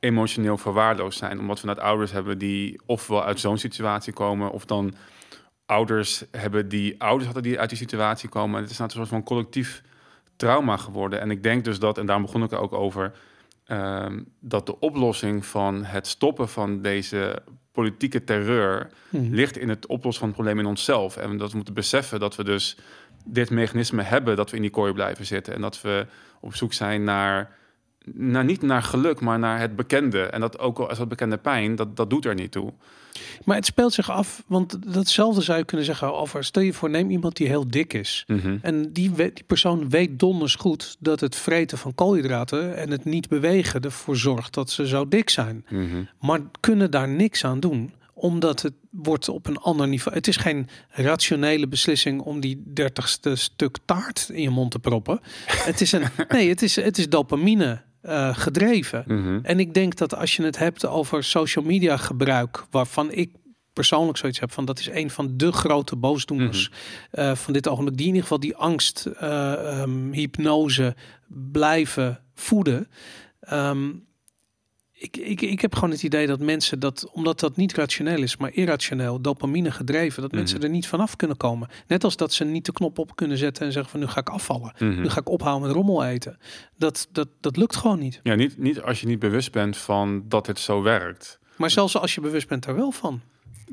emotioneel verwaarloosd zijn. Omdat we net ouders hebben die ofwel uit zo'n situatie komen... of dan ouders hebben die ouders hadden die uit die situatie komen. En het is een soort van collectief trauma geworden. En ik denk dus dat, en daarom begon ik er ook over... ehm, dat de oplossing van het stoppen van deze politieke terreur Mhm. ligt in het oplossen van het probleem in onszelf. En dat we moeten beseffen dat we dus dit mechanisme hebben, dat we in die kooi blijven zitten. En dat we op zoek zijn naar, naar niet naar geluk, maar naar het bekende. En dat ook al als dat bekende pijn, dat, dat doet er niet toe. Maar het speelt zich af, want datzelfde zou je kunnen zeggen over, stel je voor, neem iemand die heel dik is. En die, die persoon weet donders goed dat het vreten van koolhydraten en het niet bewegen ervoor zorgt dat ze zo dik zijn. Mhm. Maar kunnen daar niks aan doen omdat het wordt op een ander niveau. Het is geen rationele beslissing om die dertigste stuk taart in je mond te proppen. het is een nee, het is het is dopamine eh, gedreven. Mhm. En ik denk dat als je het hebt over social media gebruik, waarvan ik persoonlijk zoiets heb van dat is een van de grote boosdoeners eh, van dit ogenblik, die in ieder geval die angst, eh, ehm, hypnose blijven voeden. Ehm, ik, ik, ik heb gewoon het idee dat mensen dat, omdat dat niet rationeel is, maar irrationeel, dopamine gedreven, dat mensen Mhm. er niet vanaf kunnen komen. Net als dat ze niet de knop op kunnen zetten en zeggen van nu ga ik afvallen. Mhm. Nu ga ik ophouden met rommel eten. Dat, dat, dat lukt gewoon niet. Ja, niet, niet als je niet bewust bent van dat het zo werkt. Maar zelfs als je bewust bent er wel van.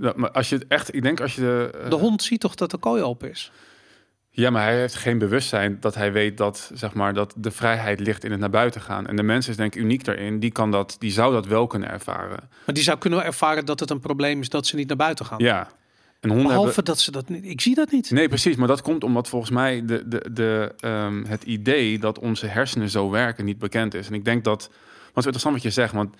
Ja, maar als je het echt, ik denk als je de. eh, De hond ziet toch dat de kooi open is? Ja, maar hij heeft geen bewustzijn dat hij weet dat, zeg maar, dat de vrijheid ligt in het naar buiten gaan. En de mens is denk ik uniek daarin. Die, kan dat, die zou dat wel kunnen ervaren. Maar die zou kunnen ervaren dat het een probleem is dat ze niet naar buiten gaan. Ja. En honden Behalve hebben... dat ze dat niet. Ik zie dat niet. Nee, precies. Maar dat komt omdat volgens mij de, de, de, ehm, het idee dat onze hersenen zo werken niet bekend is. En ik denk dat, wat is interessant wat je zegt, want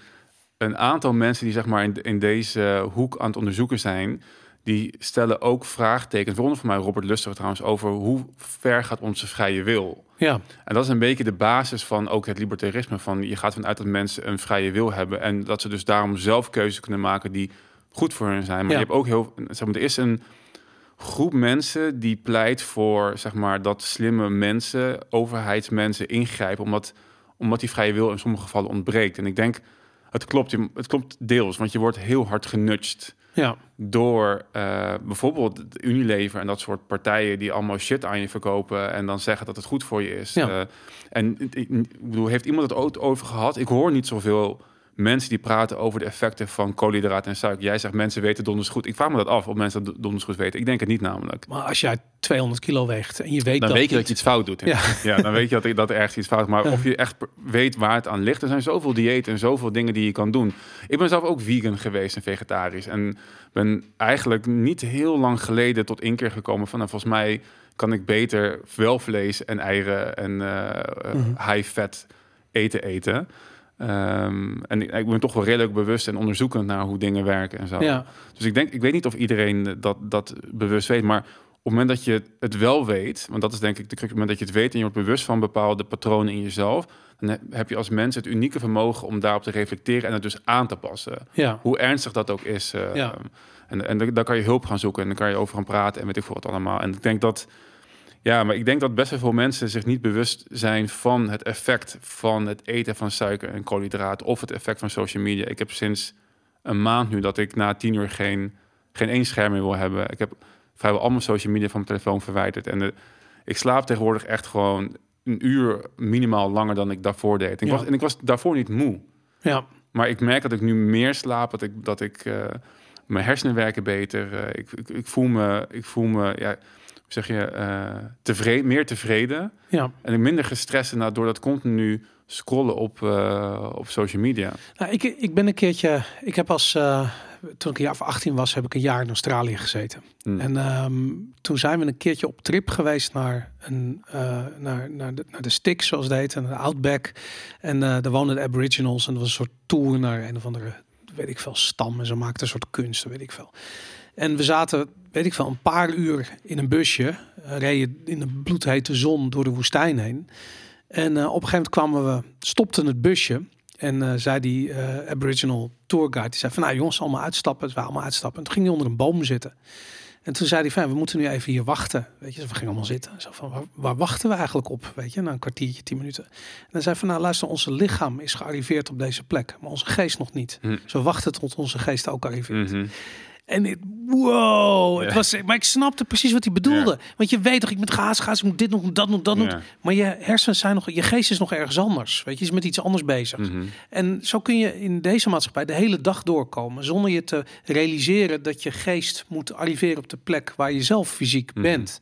een aantal mensen die zeg maar in, in deze hoek aan het onderzoeken zijn, die stellen ook vraagtekens, waaronder voor mij Robert Lustig trouwens, over hoe ver gaat onze vrije wil. Ja, En dat is een beetje de basis van ook het libertarisme. Van je gaat vanuit dat mensen een vrije wil hebben. En dat ze dus daarom zelf keuzes kunnen maken die goed voor hen zijn. Maar Ja. je hebt ook heel. Zeg maar, er is een groep mensen die pleit voor zeg maar, dat slimme mensen, overheidsmensen ingrijpen. Omdat, omdat die vrije wil in sommige gevallen ontbreekt. En ik denk, het klopt, het klopt deels, want je wordt heel hard genudged ja. door eh, bijvoorbeeld Unilever en dat soort partijen die allemaal shit aan je verkopen en dan zeggen dat het goed voor je is. Ja. Eh, en ik, ik bedoel, heeft iemand het ooit over gehad? Ik hoor niet zoveel mensen die praten over de effecten van koolhydraten en suiker. Jij zegt mensen weten donders goed. Ik vraag me dat af of mensen dat donders goed weten. Ik denk het niet namelijk. Maar als jij 200 kilo weegt en je weet Dan dat weet je dat je iets fout doet. Ja. ja, dan weet je dat, dat er ergens iets fout is. Maar Ja. of je echt weet waar het aan ligt. Er zijn zoveel diëten en zoveel dingen die je kan doen. Ik ben zelf ook vegan geweest en vegetarisch. En ben eigenlijk niet heel lang geleden tot inkeer gekomen van... Nou, volgens mij kan ik beter wel vlees en eieren en eh, eh, Mhm. high fat eten eten. Ehm, en ik, ben toch wel redelijk bewust en onderzoekend naar hoe dingen werken en zo. Ja, Dus ik denk, ik weet niet of iedereen dat, dat bewust weet, maar op het moment dat je het wel weet, want dat is denk ik de crux, op het moment dat je het weet en je wordt bewust van bepaalde patronen in jezelf, dan he- heb je als mens het unieke vermogen om daarop te reflecteren en het dus aan te passen. ja. Hoe ernstig dat ook is. eh, Ja. En, en daar kan je hulp gaan zoeken en dan kan je over gaan praten en weet ik veel wat allemaal. En ik denk dat, ja, maar ik denk dat best wel veel mensen zich niet bewust zijn van het effect van het eten van suiker en koolhydraten of het effect van social media. Ik heb sinds een maand nu dat ik na tien uur geen, geen één scherm meer wil hebben. Ik heb vrijwel al mijn social media van mijn telefoon verwijderd. En de, ik slaap tegenwoordig echt gewoon een uur minimaal langer dan ik daarvoor deed. En ik, Ja. was, en ik was daarvoor niet moe. ja. Maar ik merk dat ik nu meer slaap, dat ik, dat ik eh, mijn hersenen werken beter. eh, ik, ik, ik voel me, ik voel me, ja, zeg je, eh, tevreden, meer tevreden. ja. En minder gestrest inderdaad door dat continu scrollen op, eh, op social media. Nou, ik, ik ben een keertje, ik heb als, eh, toen ik een jaar of 18 was, heb ik een jaar in Australië gezeten. Hm. En ehm, toen zijn we een keertje op trip geweest naar, een, naar, naar, de, naar de Sticks, zoals het heet, en de Outback. En daar woonden de Aboriginals en dat was een soort tour naar een of andere weet ik veel, stam. En ze maakten een soort kunst, weet ik veel. En we zaten, weet ik veel, een paar uur in een busje. Uh, reden in de bloedhete zon door de woestijn heen. En uh, op een gegeven moment kwamen we, stopten het busje. En uh, zei die Aboriginal tourguide, die zei van nou jongens, allemaal uitstappen. Dus we allemaal uitstappen. En toen ging hij onder een boom zitten. En toen zei hij van, we moeten nu even hier wachten. Weet je, dus we gingen allemaal zitten. Zo van, waar, waar, wachten we eigenlijk op? Weet je, na een kwartiertje, tien minuten. En dan zei van, nou luister, onze lichaam is gearriveerd op deze plek, maar onze geest nog niet. Hm. Zo wachten tot onze geest ook arriveert. Mm -hmm. En het, wow, het was, maar ik snapte precies wat hij bedoelde. Want je weet toch, ik moet gaas, gaas, ik moet dit nog, dat nog, dat nog. Maar je hersens zijn nog, je geest is nog ergens anders. Weet je, is met iets anders bezig. Mhm. En zo kun je in deze maatschappij de hele dag doorkomen. Zonder je te realiseren dat je geest moet arriveren op de plek waar je zelf fysiek mhm. bent.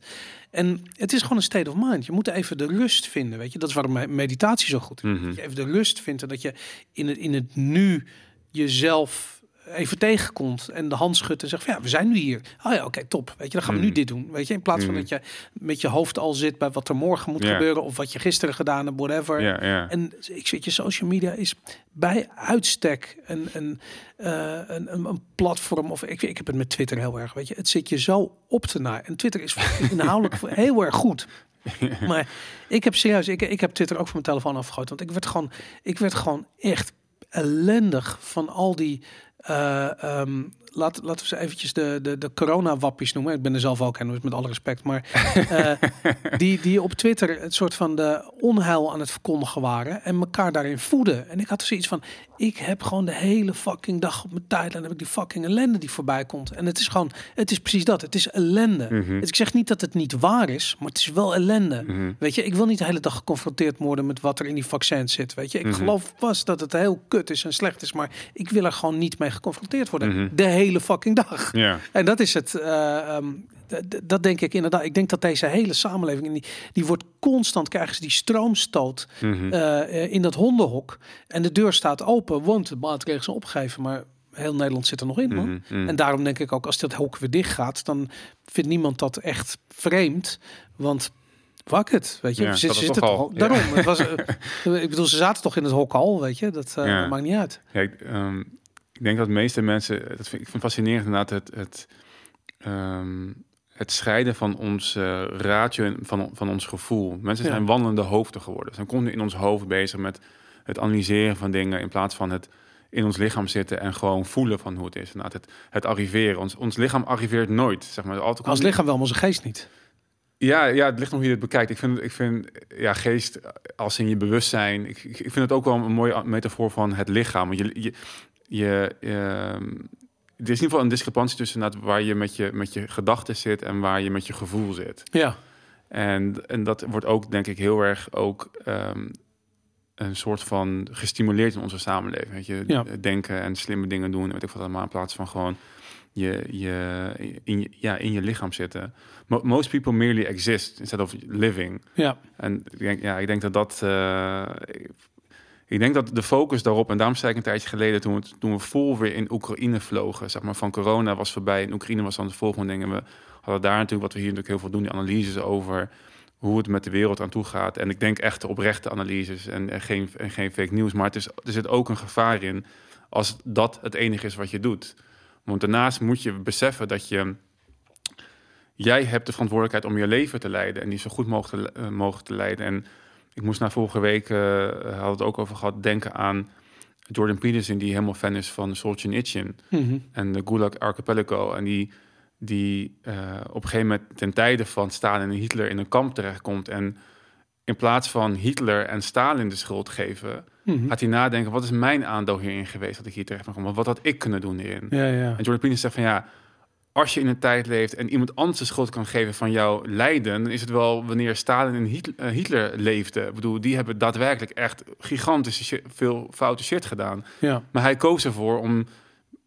En het is gewoon een state of mind. Je moet even de rust vinden. Weet je, dat is waarom meditatie zo goed is. Mhm. Dat je even de rust vindt dat je in het, in het nu jezelf even tegenkomt en de hand schudt en zegt van ja, we zijn nu hier. Oh ja, oké, top. Weet je, dan gaan we nu mm. dit doen. Weet je, in plaats van mm. dat je met je hoofd al zit bij wat er morgen moet gebeuren of wat je gisteren gedaan hebt, whatever. Yeah, En ik zit je, social media is bij uitstek een, een, uh, een, een, platform of ik, ik heb het met Twitter heel erg, weet je. Het zit je zo op te naar. En Twitter is inhoudelijk heel erg goed. maar ik heb serieus, ik, ik heb Twitter ook van mijn telefoon afgegooid, want ik werd gewoon, ik werd gewoon echt ellendig van al die uh, um, laat, laten we ze eventjes de, de, de corona-wappies noemen. Ik ben er zelf ook en met alle respect. Maar uh, die, die op Twitter het soort van de onheil aan het verkondigen waren. En elkaar daarin voeden. En ik had dus zoiets van, ik heb gewoon de hele fucking dag op mijn tijd. En heb ik die fucking ellende die voorbij komt. En het is gewoon, het is precies dat. Het is ellende. Mm -hmm. ik zeg niet dat het niet waar is, maar het is wel ellende. Mm -hmm. Weet je, ik wil niet de hele dag geconfronteerd worden met wat er in die vaccins zit. Weet je, ik mm -hmm. geloof pas dat het heel kut is en slecht is. Maar ik wil er gewoon niet mee geconfronteerd worden. De hele fucking dag. Ja. En dat is het. Uh, um, dat denk ik inderdaad. Ik denk dat deze hele samenleving, die, die wordt constant, krijgen ze die stroomstoot mm -hmm. uh, in dat hondenhok. En de deur staat open, want de maatregelen zijn opgegeven. Maar heel Nederland zit er nog in, man. Mm -hmm. En daarom denk ik ook, als dat hok weer dicht gaat, dan vindt niemand dat echt vreemd. Want Fuck het, weet je. Ja, ze zitten toch al. Daarom. Het was, ik bedoel, ze zaten toch in het hok al, weet je. Dat uh, ja. maakt niet uit. Ja, um, ik denk dat de meeste mensen, dat vind ik vind fascinerend inderdaad, het, het, um, het scheiden van ons uh, ratio en van, van ons gevoel. Mensen zijn wandelende hoofden geworden. Ze zijn continu in ons hoofd bezig met het analyseren van dingen in plaats van het in ons lichaam zitten en gewoon voelen van hoe het is. Inderdaad, het, het arriveren. Ons, ons lichaam arriveert nooit, zeg maar. Altijd Als lichaam wel, maar onze geest niet. Ja, ja, het ligt nog hoe je het bekijkt. Ik vind, ik vind ja, geest als in je bewustzijn. Ik, ik vind het ook wel een mooie metafoor van het lichaam. Want je, je, je, uh, er is in ieder geval een discrepantie tussen waar je met je, met je gedachten zit en waar je met je gevoel zit. Ja. En, en dat wordt ook, denk ik, heel erg ook um, een soort van gestimuleerd in onze samenleving. Weet je, ja. denken en slimme dingen doen, weet ik wat allemaal, in plaats van gewoon je, je, in, je, ja, in je lichaam zitten. Most people merely exist instead of living. Ja. En ik denk, ja, ik denk dat dat. Uh, ik denk dat de focus daarop, en daarom zei ik een tijdje geleden, toen we, toen we vol weer in Oekraïne vlogen, zeg maar van corona was voorbij, in Oekraïne was dan de volgende dingen. We hadden daar natuurlijk, wat we hier natuurlijk heel veel doen, die analyses over hoe het met de wereld aan toe gaat. En ik denk echt oprechte analyses en, en, geen, en geen fake nieuws. Maar het is, er zit ook een gevaar in als dat het enige is wat je doet. Want daarnaast moet je beseffen dat je jij hebt de verantwoordelijkheid om je leven te leiden en die zo goed mogelijk te, mogelijk te leiden. En ik moest na vorige week, uh, had het ook over gehad, denken aan Jordan Peterson, die helemaal fan is van Solzhenitsyn mm en de Gulag Archipelago. En die, die uh, op een gegeven moment ten tijde van Stalin en Hitler in een kamp terechtkomt. En in plaats van Hitler en Stalin de schuld geven, mm -hmm. gaat hij nadenken: wat is mijn aandeel hierin geweest dat ik hier terecht ben gekomen? Wat had ik kunnen doen hierin? Ja, ja. En Jordan Peterson zegt van ja als je in een tijd leeft en iemand anders de schuld kan geven van jouw lijden, dan is het wel wanneer Stalin en Hitler, uh, Hitler leefden. Ik bedoel, die hebben daadwerkelijk echt gigantisch veel foute shit gedaan. Ja. Maar hij koos ervoor om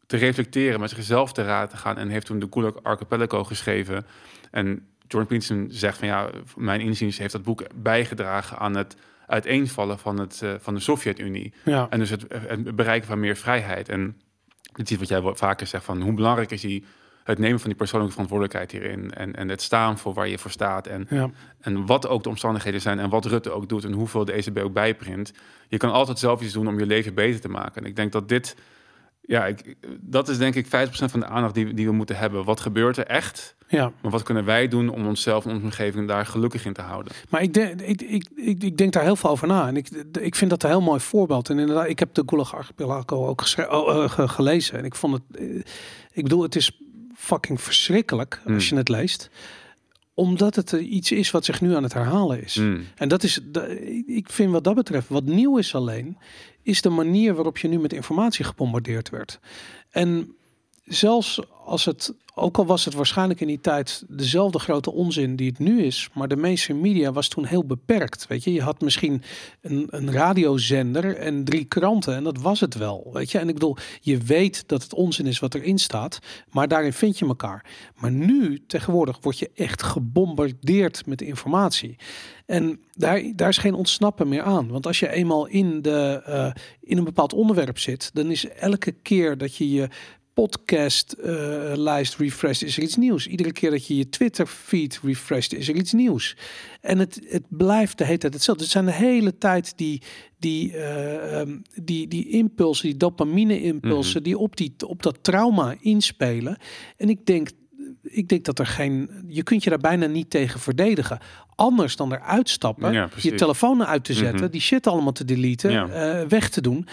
te reflecteren, met zichzelf te raad te gaan en heeft toen de Gulag Archipelago geschreven. En Jordan Peterson zegt van ja, mijn inziens heeft dat boek bijgedragen aan het uiteenvallen van, het, uh, van de Sovjet-Unie. Ja. En dus het, het, bereiken van meer vrijheid. En dit is wat jij vaker zegt van hoe belangrijk is die het nemen van die persoonlijke verantwoordelijkheid hierin. En, en het staan voor waar je voor staat. En, ja. en wat ook de omstandigheden zijn en wat Rutte ook doet en hoeveel de ECB ook bijprint. Je kan altijd zelf iets doen om je leven beter te maken. En ik denk dat dit ja, ik, dat is denk ik 50% van de aandacht die, die we moeten hebben. Wat gebeurt er echt? Ja. Maar wat kunnen wij doen om onszelf en onze omgeving daar gelukkig in te houden? Maar ik denk, ik, ik, ik, ik denk daar heel veel over na. En ik, ik vind dat een heel mooi voorbeeld. En inderdaad, ik heb de Gulag Archipelago ook oh, eh, ge- gelezen. En ik vond het, eh, ik bedoel, het is fucking verschrikkelijk als Hmm. je het leest. Omdat het iets is wat zich nu aan het herhalen is. Mm. En dat is, ik vind wat dat betreft, wat nieuw is alleen, is de manier waarop je nu met informatie gebombardeerd werd. En zelfs als het, ook al was het waarschijnlijk in die tijd dezelfde grote onzin die het nu is, maar de mainstream media was toen heel beperkt. Weet je, je had misschien een, een radiozender en drie kranten en dat was het wel. Weet je, en ik bedoel, je weet dat het onzin is wat erin staat, maar daarin vind je elkaar. Maar nu, tegenwoordig, word je echt gebombardeerd met informatie. En daar, daar is geen ontsnappen meer aan. Want als je eenmaal in, de, eh, in een bepaald onderwerp zit, dan is elke keer dat je je podcast eh, lijst refresht, is er iets nieuws. Iedere keer dat je je Twitter feed refresht, is er iets nieuws. En het, het blijft de hele tijd hetzelfde. Het zijn de hele tijd die, die, eh, ehm, die, die impulsen, die dopamine impulsen, die, op die op dat trauma inspelen. En ik denk ik denk dat er geen. Je kunt je daar bijna niet tegen verdedigen. Anders dan eruit stappen, Ja, je telefoon uit te zetten, Mhm. die shit allemaal te deleten, Ja. eh, weg te doen.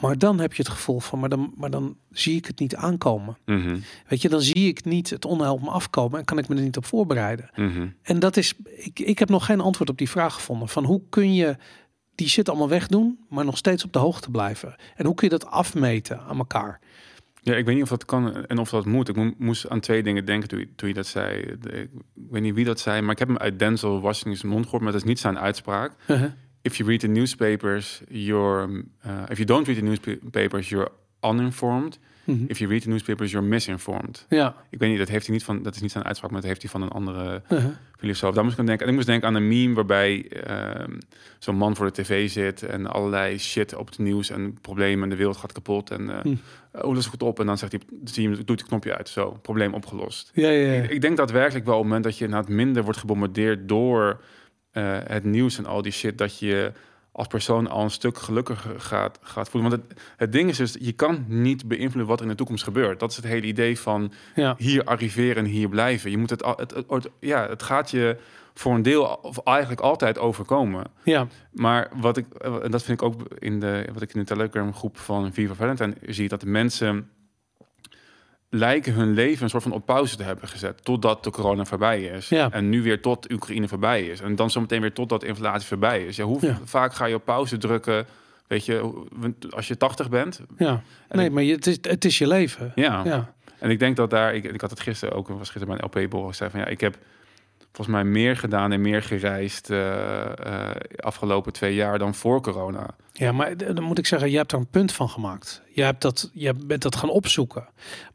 Maar dan heb je het gevoel van, maar dan, maar dan zie ik het niet aankomen. Mhm. Weet je, dan zie ik niet het onheil op me afkomen en kan ik me er niet op voorbereiden. Mhm. En dat is, ik, ik heb nog geen antwoord op die vraag gevonden. Van hoe kun je die shit allemaal wegdoen, maar nog steeds op de hoogte blijven? En hoe kun je dat afmeten aan elkaar? Ja, ik weet niet of dat kan en of dat moet. Ik mo- moest aan twee dingen denken toen je, toen je dat zei. Ik weet niet wie dat zei, maar ik heb hem uit Denzel Washington's mond gehoord, maar dat is niet zijn uitspraak. If you read the newspapers, you're... uh, if you don't read the newspapers, you're uninformed. Mhm. If you read the newspapers, you're misinformed. Ja. Ik weet niet, dat heeft hij niet van... Dat is niet zijn uitspraak, maar dat heeft hij van een andere Uh-huh. filosoof. Daar moest ik aan denken. En ik moest denken aan een meme waarbij ehm, zo'n man voor de tv zit en allerlei shit op het nieuws en problemen en de wereld gaat kapot en eh Hm. oh, dat is goed op en dan zegt hij, zie je, doet het knopje uit, zo, probleem opgelost. Ja, ja, ja. Ik, ik denk daadwerkelijk wel op het moment dat je inderdaad minder wordt gebombardeerd door eh, het nieuws en al die shit, dat je als persoon al een stuk gelukkiger gaat, gaat voelen. Want het, het ding is dus, je kan niet beïnvloeden wat er in de toekomst gebeurt. Dat is het hele idee van ja. hier arriveren en hier blijven. Je moet het, al- het, het, het- ja, het gaat je voor een deel of eigenlijk altijd overkomen. ja. Maar wat ik, en dat vind ik ook in de, wat ik in de Telegram groep van Viva Valentine zie, dat de mensen lijken hun leven een soort van op pauze te hebben gezet totdat de corona voorbij is. Ja. En nu weer tot Oekraïne voorbij is. En dan zometeen weer totdat de inflatie voorbij is. Ja, hoe Ja. vaak ga je op pauze drukken? Weet je, als je 80 bent. ja. Nee, ik- maar je, het, is, het is je leven. Ja. Ja. En ik denk dat daar, ik, ik had het gisteren ook, was gisteren bij een LP-borrel zei van ja, ik heb volgens mij meer gedaan en meer gereisd eh, afgelopen twee jaar dan voor corona. Ja, maar dan moet ik zeggen, je hebt er een punt van gemaakt. Je, hebt dat, je bent dat gaan opzoeken.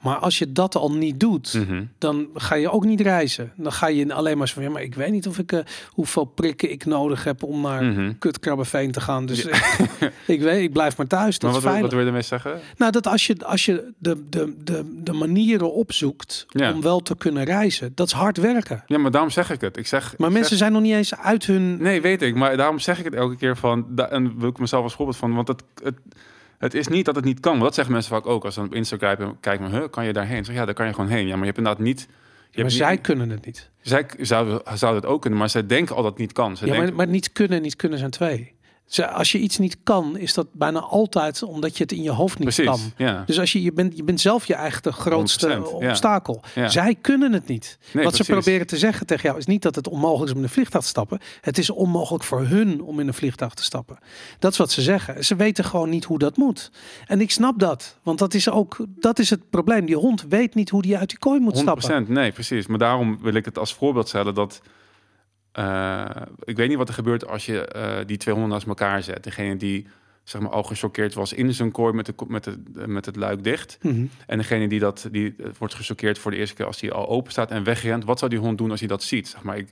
Maar als je dat al niet doet, Mhm. dan ga je ook niet reizen. Dan ga je alleen maar zo van, ja, maar ik weet niet of ik, eh, hoeveel prikken ik nodig heb om naar Mhm. kutkrabbenveen te gaan. Dus ik weet, ik blijf maar thuis. Dat Maar is wat, wat wil je ermee zeggen? Nou, dat als je, als je de, de, de, de manieren opzoekt Ja. om wel te kunnen reizen, dat is hard werken. Ja, maar daarom zeg ik het. Ik zeg, Maar ik mensen zeg- zijn nog niet eens uit hun... nee, weet ik. Maar daarom zeg ik het elke keer van, en wil ik mezelf voorbeeld van, want het, het, het is niet dat het niet kan. Want dat zeggen mensen vaak ook als ze dan op Instagram kijken, huh, kan je daarheen? Zeg, ja, daar kan je gewoon heen. Ja, maar je hebt inderdaad niet. Maar hebt zij niet- kunnen het niet. zij zouden zou het ook kunnen, maar zij denken al dat het niet kan. Ze Ja, denken, maar, maar niet kunnen en niet kunnen zijn twee. Als je iets niet kan, is dat bijna altijd omdat je het in je hoofd niet precies. kan. Ja. Dus als je, je, bent, je bent zelf je eigen grootste 100%, ja. obstakel. Ja. Zij kunnen het niet. Nee, Wat ze proberen te zeggen tegen jou is niet dat het onmogelijk is om in een vliegtuig te stappen. Het is onmogelijk voor hun om in een vliegtuig te stappen. Dat is wat ze zeggen. Ze weten gewoon niet hoe dat moet. En ik snap dat. Want dat is ook dat is het probleem. Die hond weet niet hoe die uit die kooi moet 100%, stappen. nee, precies. Maar daarom wil ik het als voorbeeld stellen dat... eh, ik weet niet wat er gebeurt als je eh, die twee honden naast elkaar zet. Degene die zeg maar, al gechoqueerd was in zijn kooi met, de, met, de, met het luik dicht. Mhm. En degene die, dat, die eh, wordt gechoqueerd voor de eerste keer als hij al open staat en wegrent. Wat zou die hond doen als hij dat ziet? Zeg maar, ik,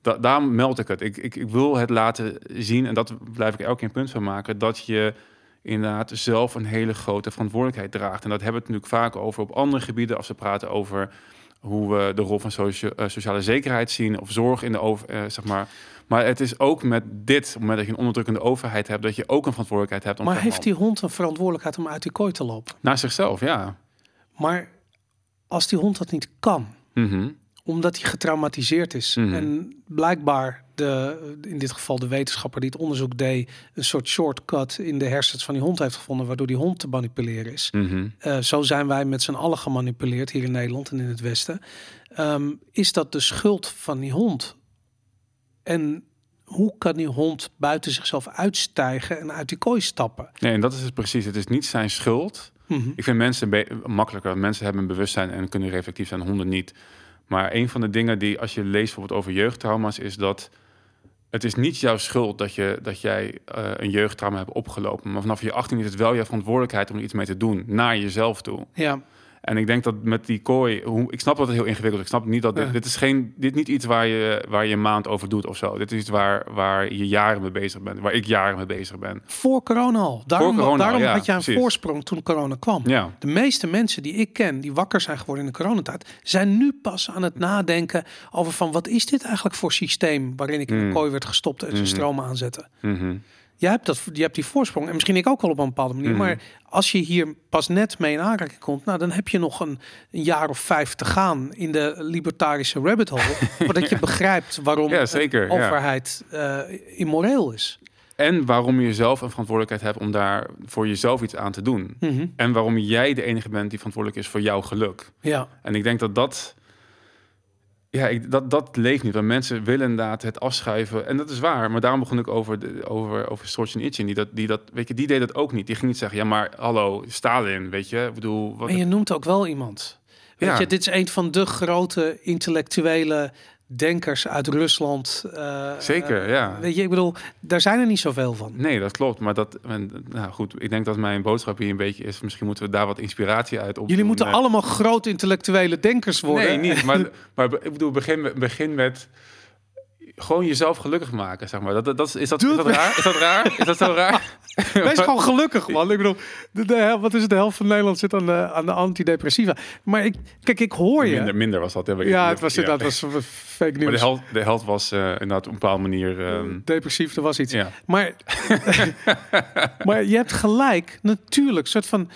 da, daarom meld ik het. Ik, ik, ik wil het laten zien, en dat blijf ik elke keer een punt van maken, dat je inderdaad zelf een hele grote verantwoordelijkheid draagt. En dat hebben we het natuurlijk vaak over op andere gebieden als we praten over hoe we de rol van socia- eh, sociale zekerheid zien of zorg in de over, eh, zeg maar. Maar het is ook met dit, op het moment dat je een onderdrukkende overheid hebt, dat je ook een verantwoordelijkheid hebt om Maar heeft die hond een verantwoordelijkheid om uit die kooi te lopen? naar zichzelf, ja. Maar als die hond dat niet kan, Mhm. Omdat hij getraumatiseerd is. Mhm. En blijkbaar, de, in dit geval de wetenschapper die het onderzoek deed, een soort shortcut in de hersens van die hond heeft gevonden, waardoor die hond te manipuleren is. Mhm. Eh, zo zijn wij met z'n allen gemanipuleerd hier in Nederland en in het Westen. Ehm, is dat de schuld van die hond? En hoe kan die hond buiten zichzelf uitstijgen en uit die kooi stappen? Nee, en dat is het precies. Het is niet zijn schuld. Mhm. Ik vind mensen makkelijker. Mensen hebben een bewustzijn en kunnen reflectief zijn, honden niet. Maar een van de dingen die, als je leest bijvoorbeeld over jeugdtrauma's, is dat het is niet jouw schuld dat, je, dat jij eh, een jeugdtrauma hebt opgelopen. Maar vanaf je 18 is het wel jouw verantwoordelijkheid om er iets mee te doen, naar jezelf toe. Ja, En ik denk dat met die kooi, hoe, ik snap dat het heel ingewikkeld is. Ik snap niet dat dit, Ja. dit is geen, dit niet iets waar je, waar je een maand over doet of zo. Dit is iets waar, waar je jaren mee bezig bent, waar ik jaren mee bezig ben. voor corona al. Daarom, corona al, daarom ja, had jij een precies. voorsprong toen corona kwam. Ja, De meeste mensen die ik ken, die wakker zijn geworden in de coronatijd, zijn nu pas aan het nadenken over van wat is dit eigenlijk voor systeem waarin ik in een Mm. kooi werd gestopt en zijn Mhm. stromen aanzetten. Mhm. Jij hebt, dat, je hebt die voorsprong en misschien ik ook wel op een bepaalde manier. Mhm. Maar als je hier pas net mee in aanraking komt, nou, dan heb je nog een, een jaar of vijf te gaan in de libertarische rabbit hole. voordat je begrijpt waarom Ja, zeker, overheid eh, immoreel is. En waarom je zelf een verantwoordelijkheid hebt om daar voor jezelf iets aan te doen. Mhm. En waarom jij de enige bent die verantwoordelijk is voor jouw geluk. Ja, En ik denk dat dat. Ja, ik, dat, dat leeft niet. Want mensen willen inderdaad het afschuiven. En dat is waar. Maar daarom begon ik over, de, over, over Sorchin Itchin. Die, dat, die, dat, weet je, die deed dat ook niet. Die ging niet zeggen, ja maar hallo, Stalin, weet je. Ik bedoel, wat, en je noemt ook wel iemand. Weet Ja. je, dit is een van de grote intellectuele denkers uit Rusland. eh, Zeker, eh, ja. Weet je, ik bedoel, daar zijn er niet zoveel van. Nee, dat klopt. Maar dat, en, nou goed, ik denk dat mijn boodschap hier een beetje is. Misschien moeten we daar wat inspiratie uit op. Jullie moeten allemaal grote intellectuele denkers worden. Nee, niet. Maar, maar ik bedoel, begin, met- begin met gewoon jezelf gelukkig maken, zeg maar. Dat, dat, dat is, dat, is dat raar? Is dat raar? Is dat zo raar? Wees gewoon gelukkig, man. Ik bedoel, de, de, hel- wat is het? De helft van Nederland zit aan de, aan de antidepressiva. Maar ik, kijk, ik hoor je. Minder, minder was dat. heb ik- ja, het was ja. inderdaad was fake Maar de nieuws. held, de held was eh, inderdaad op een bepaalde manier... ehm, Depressief, er was iets. ja. Maar, maar je hebt gelijk, natuurlijk. soort van,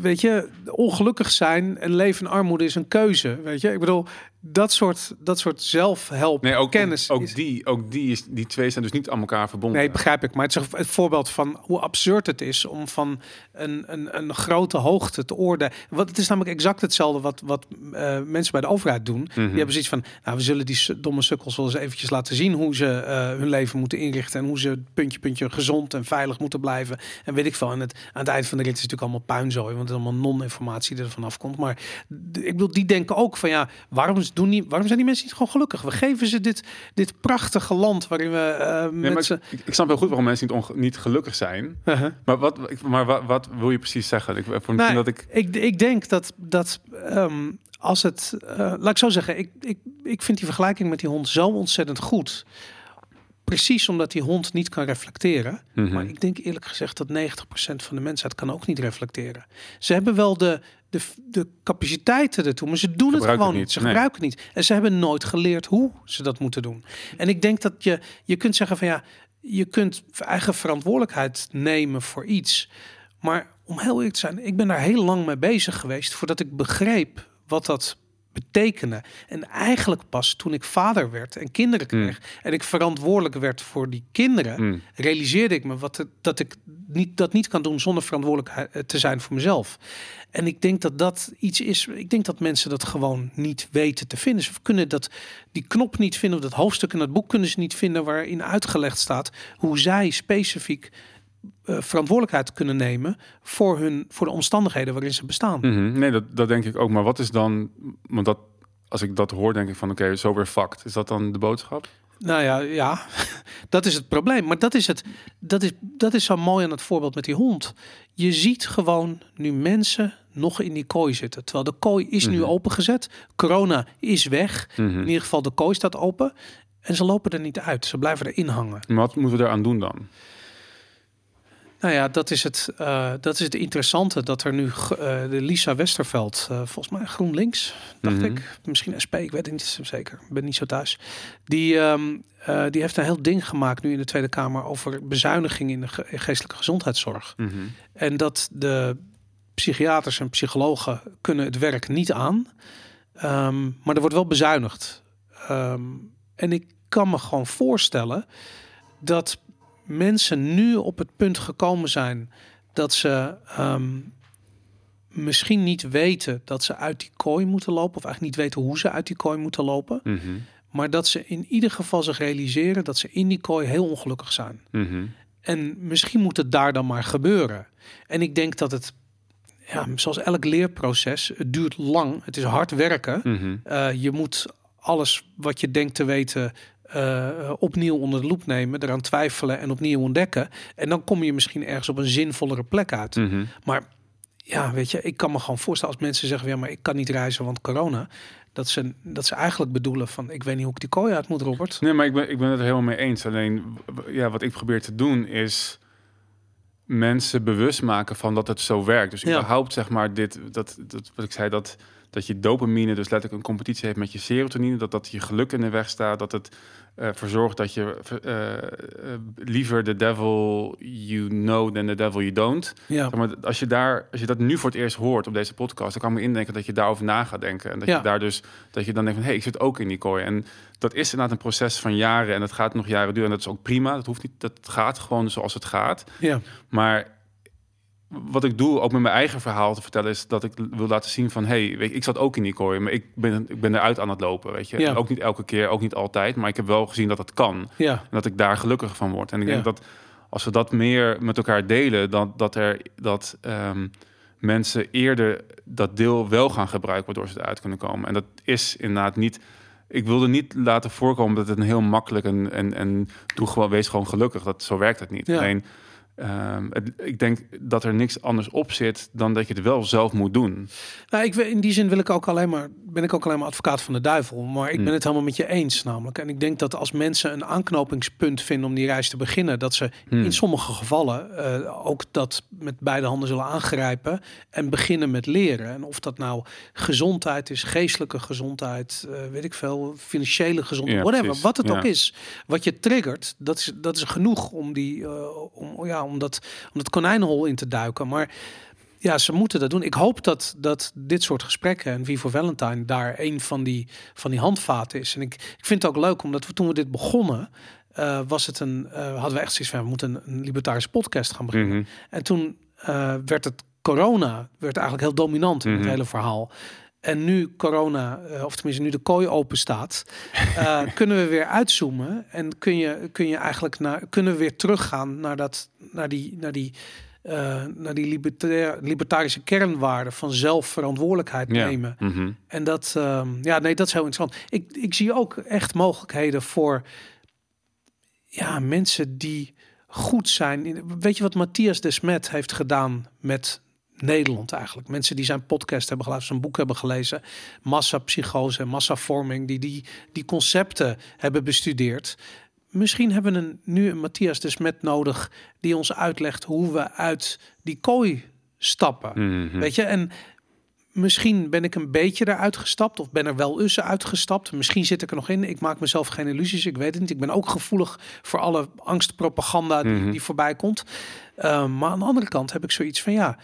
weet je, ongelukkig zijn en leven in armoede is een keuze. Weet je, ik bedoel, dat soort, dat soort zelfhelp Nee, ook, kennis. ook, is- die, ook die, is, die twee zijn dus niet aan elkaar verbonden. Nee, begrijp ik. Maar het is het voorbeeld van hoe absurd het is om van een, een, een grote hoogte te oordelen. Want het is namelijk exact hetzelfde wat, wat eh, mensen bij de overheid doen. Mhm. Die hebben zoiets van, nou, we zullen die domme sukkels wel eens eventjes laten zien hoe ze eh, hun leven moeten inrichten en hoe ze puntje, puntje gezond en veilig moeten blijven. En weet ik veel. En het, aan het eind van de rit is het natuurlijk allemaal puinzooi, want het is allemaal non-informatie die er vanaf komt. Maar ik bedoel, die denken ook van, ja, waarom, doen die, waarom zijn die mensen niet gewoon gelukkig? We geven ze dit, dit prachtige land waarin we eh, Nee, ik, ik snap heel goed waarom mensen niet, niet gelukkig zijn. Uh-huh. Maar, wat, maar wat, wat wil je precies zeggen? Ik, voor Nou, dat ik... Ik, ik denk dat, dat ehm, als het... eh, laat ik zo zeggen, ik, ik, ik vind die vergelijking met die hond zo ontzettend goed. Precies omdat die hond niet kan reflecteren. Mhm. Maar ik denk eerlijk gezegd dat 90% van de mensheid kan ook niet reflecteren. Ze hebben wel de, de, de capaciteiten ertoe, maar ze doen het gewoon het niet. niet, Ze nee. gebruiken het niet. En ze hebben nooit geleerd hoe ze dat moeten doen. En ik denk dat je, je kunt zeggen van ja, je kunt eigen verantwoordelijkheid nemen voor iets. Maar om heel eerlijk te zijn, ik ben daar heel lang mee bezig geweest voordat ik begreep wat dat betekende. En eigenlijk pas toen ik vader werd en kinderen kreeg en ik verantwoordelijk werd voor die kinderen, Mm. realiseerde ik me wat het, dat ik niet, dat niet kan doen zonder verantwoordelijk eh, te zijn voor mezelf. En ik denk dat dat iets is. Ik denk dat mensen dat gewoon niet weten te vinden. Ze kunnen dat, die knop niet vinden, of dat hoofdstuk in dat boek kunnen ze niet vinden waarin uitgelegd staat hoe zij specifiek eh, verantwoordelijkheid kunnen nemen voor, hun, voor de omstandigheden waarin ze bestaan. Mhm. Nee, dat, dat denk ik ook. Maar wat is dan... Want dat, als ik dat hoor, denk ik van... Oké, zo weer fucked. Is dat dan de boodschap? Nou ja, ja, dat is het probleem. Maar dat is, het, dat, is, dat is zo mooi aan het voorbeeld met die hond. Je ziet gewoon nu mensen nog in die kooi zitten. Terwijl de kooi is nu Mhm. opengezet. Corona is weg. Mhm. In ieder geval, de kooi staat open. En ze lopen er niet uit. Ze blijven erin hangen. Maar wat moeten we daaraan doen dan? Nou ja, dat is het, uh, dat is het interessante. Dat er nu uh, de Lisa Westerveld, uh, volgens mij GroenLinks, dacht mm -hmm. ik. Misschien SP, ik weet het niet zeker. Ik ben niet zo thuis. Die, um, die heeft een heel ding gemaakt nu in de Tweede Kamer over bezuiniging in de ge geestelijke gezondheidszorg. Mm -hmm. En dat de psychiaters en psychologen kunnen het werk niet aan. Um, maar er wordt wel bezuinigd. Um, en ik kan me gewoon voorstellen dat mensen nu op het punt gekomen zijn dat ze um, misschien niet weten dat ze uit die kooi moeten lopen, of eigenlijk niet weten hoe ze uit die kooi moeten lopen. Mm -hmm. Maar dat ze in ieder geval zich realiseren dat ze in die kooi heel ongelukkig zijn. Mm -hmm. En misschien moet het daar dan maar gebeuren. En ik denk dat het, ja, zoals elk leerproces, het duurt lang. Het is hard werken. Mm -hmm. uh, je moet alles wat je denkt te weten uh, opnieuw onder de loep nemen, eraan twijfelen en opnieuw ontdekken. En dan kom je misschien ergens op een zinvollere plek uit. Mm -hmm. Maar ja, weet je, ik kan me gewoon voorstellen als mensen zeggen, ja, maar ik kan niet reizen, want corona. Dat ze, dat ze eigenlijk bedoelen van, ik weet niet hoe ik die kooi uit moet, Robert. Nee, maar ik ben, ik ben het er helemaal mee eens. Alleen, ja, wat ik probeer te doen is mensen bewust maken van dat het zo werkt. Dus ja. überhaupt, zeg maar, dit, dat, dat wat ik zei, dat dat je dopamine dus letterlijk een competitie heeft met je serotonine, dat dat je geluk in de weg staat, dat het uh, verzorgt dat je uh, uh, liever de devil you know than the devil you don't. Ja. maar als je daar, als je dat nu voor het eerst hoort op deze podcast, dan kan me indenken dat je daarover na gaat denken en dat ja. je daar dus dat je dan denkt van hé, hey, ik zit ook in die kooi en dat is inderdaad een proces van jaren en dat gaat nog jaren duren en dat is ook prima. Dat hoeft niet, dat gaat gewoon zoals het gaat. Ja. Maar wat ik doe, ook met mijn eigen verhaal te vertellen, is dat ik wil laten zien van, hey, weet ik zat ook in die kooi, maar ik ben, ik ben eruit aan het lopen, weet je. Ja. Ook niet elke keer, ook niet altijd, maar ik heb wel gezien dat het kan. Ja. En dat ik daar gelukkig van word. En ik denk dat als we dat meer met elkaar delen, dan dat er dat um, mensen eerder dat deel wel gaan gebruiken, waardoor ze eruit kunnen komen. En dat is inderdaad niet. Ik wilde niet laten voorkomen dat het een heel makkelijk en, en, en doe gewoon, wees gewoon gelukkig. Dat zo werkt het niet. Alleen Um, het, ik denk dat er niks anders op zit dan dat je het wel zelf moet doen. Nou, ik, in die zin wil ik ook alleen maar, ben ik ook alleen maar advocaat van de duivel. Maar ik ben het helemaal met je eens namelijk. En ik denk dat als mensen een aanknopingspunt vinden om die reis te beginnen, dat ze hmm. in sommige gevallen uh, ook dat met beide handen zullen aangrijpen en beginnen met leren. En of dat nou gezondheid is, geestelijke gezondheid, uh, weet ik veel, financiële gezondheid, ja, whatever, precies. wat het ja. ook is, wat je triggert, dat is, dat is genoeg om die, uh, om, ja, om dat, om dat konijnenhol in te duiken. Maar ja, ze moeten dat doen. Ik hoop dat, dat dit soort gesprekken en Vivo Valentine daar een van die, van die handvaten is. En ik, ik vind het ook leuk, omdat we toen we dit begonnen, uh, was het een, uh, hadden we echt zoiets van, we moeten een, een libertarische podcast gaan beginnen. Mm -hmm. En toen uh, werd het corona, werd eigenlijk heel dominant in mm -hmm. het hele verhaal. En nu corona, of tenminste nu de kooi open staat, uh, kunnen we weer uitzoomen en kun je, kun je eigenlijk naar, kunnen we weer teruggaan naar, dat, naar die, naar die, uh, naar die libertair, libertarische kernwaarden van zelfverantwoordelijkheid ja. nemen. Mm -hmm. En dat, uh, ja, nee, dat is heel interessant. Ik, ik zie ook echt mogelijkheden voor ja, mensen die goed zijn. Weet je wat Matthias de Smet heeft gedaan met Nederland eigenlijk. Mensen die zijn podcast hebben geluisterd, zijn boek hebben gelezen, massapsychose en massavorming, die, die die concepten hebben bestudeerd. Misschien hebben we een, nu een Matthias de Smet nodig die ons uitlegt hoe we uit die kooi stappen. Mm -hmm. Weet je, en misschien ben ik een beetje eruit gestapt of ben er wel eens uitgestapt. Misschien zit ik er nog in. Ik maak mezelf geen illusies. Ik weet het niet. Ik ben ook gevoelig voor alle angstpropaganda die, mm -hmm. die voorbij komt. Uh, maar aan de andere kant heb ik zoiets van ja,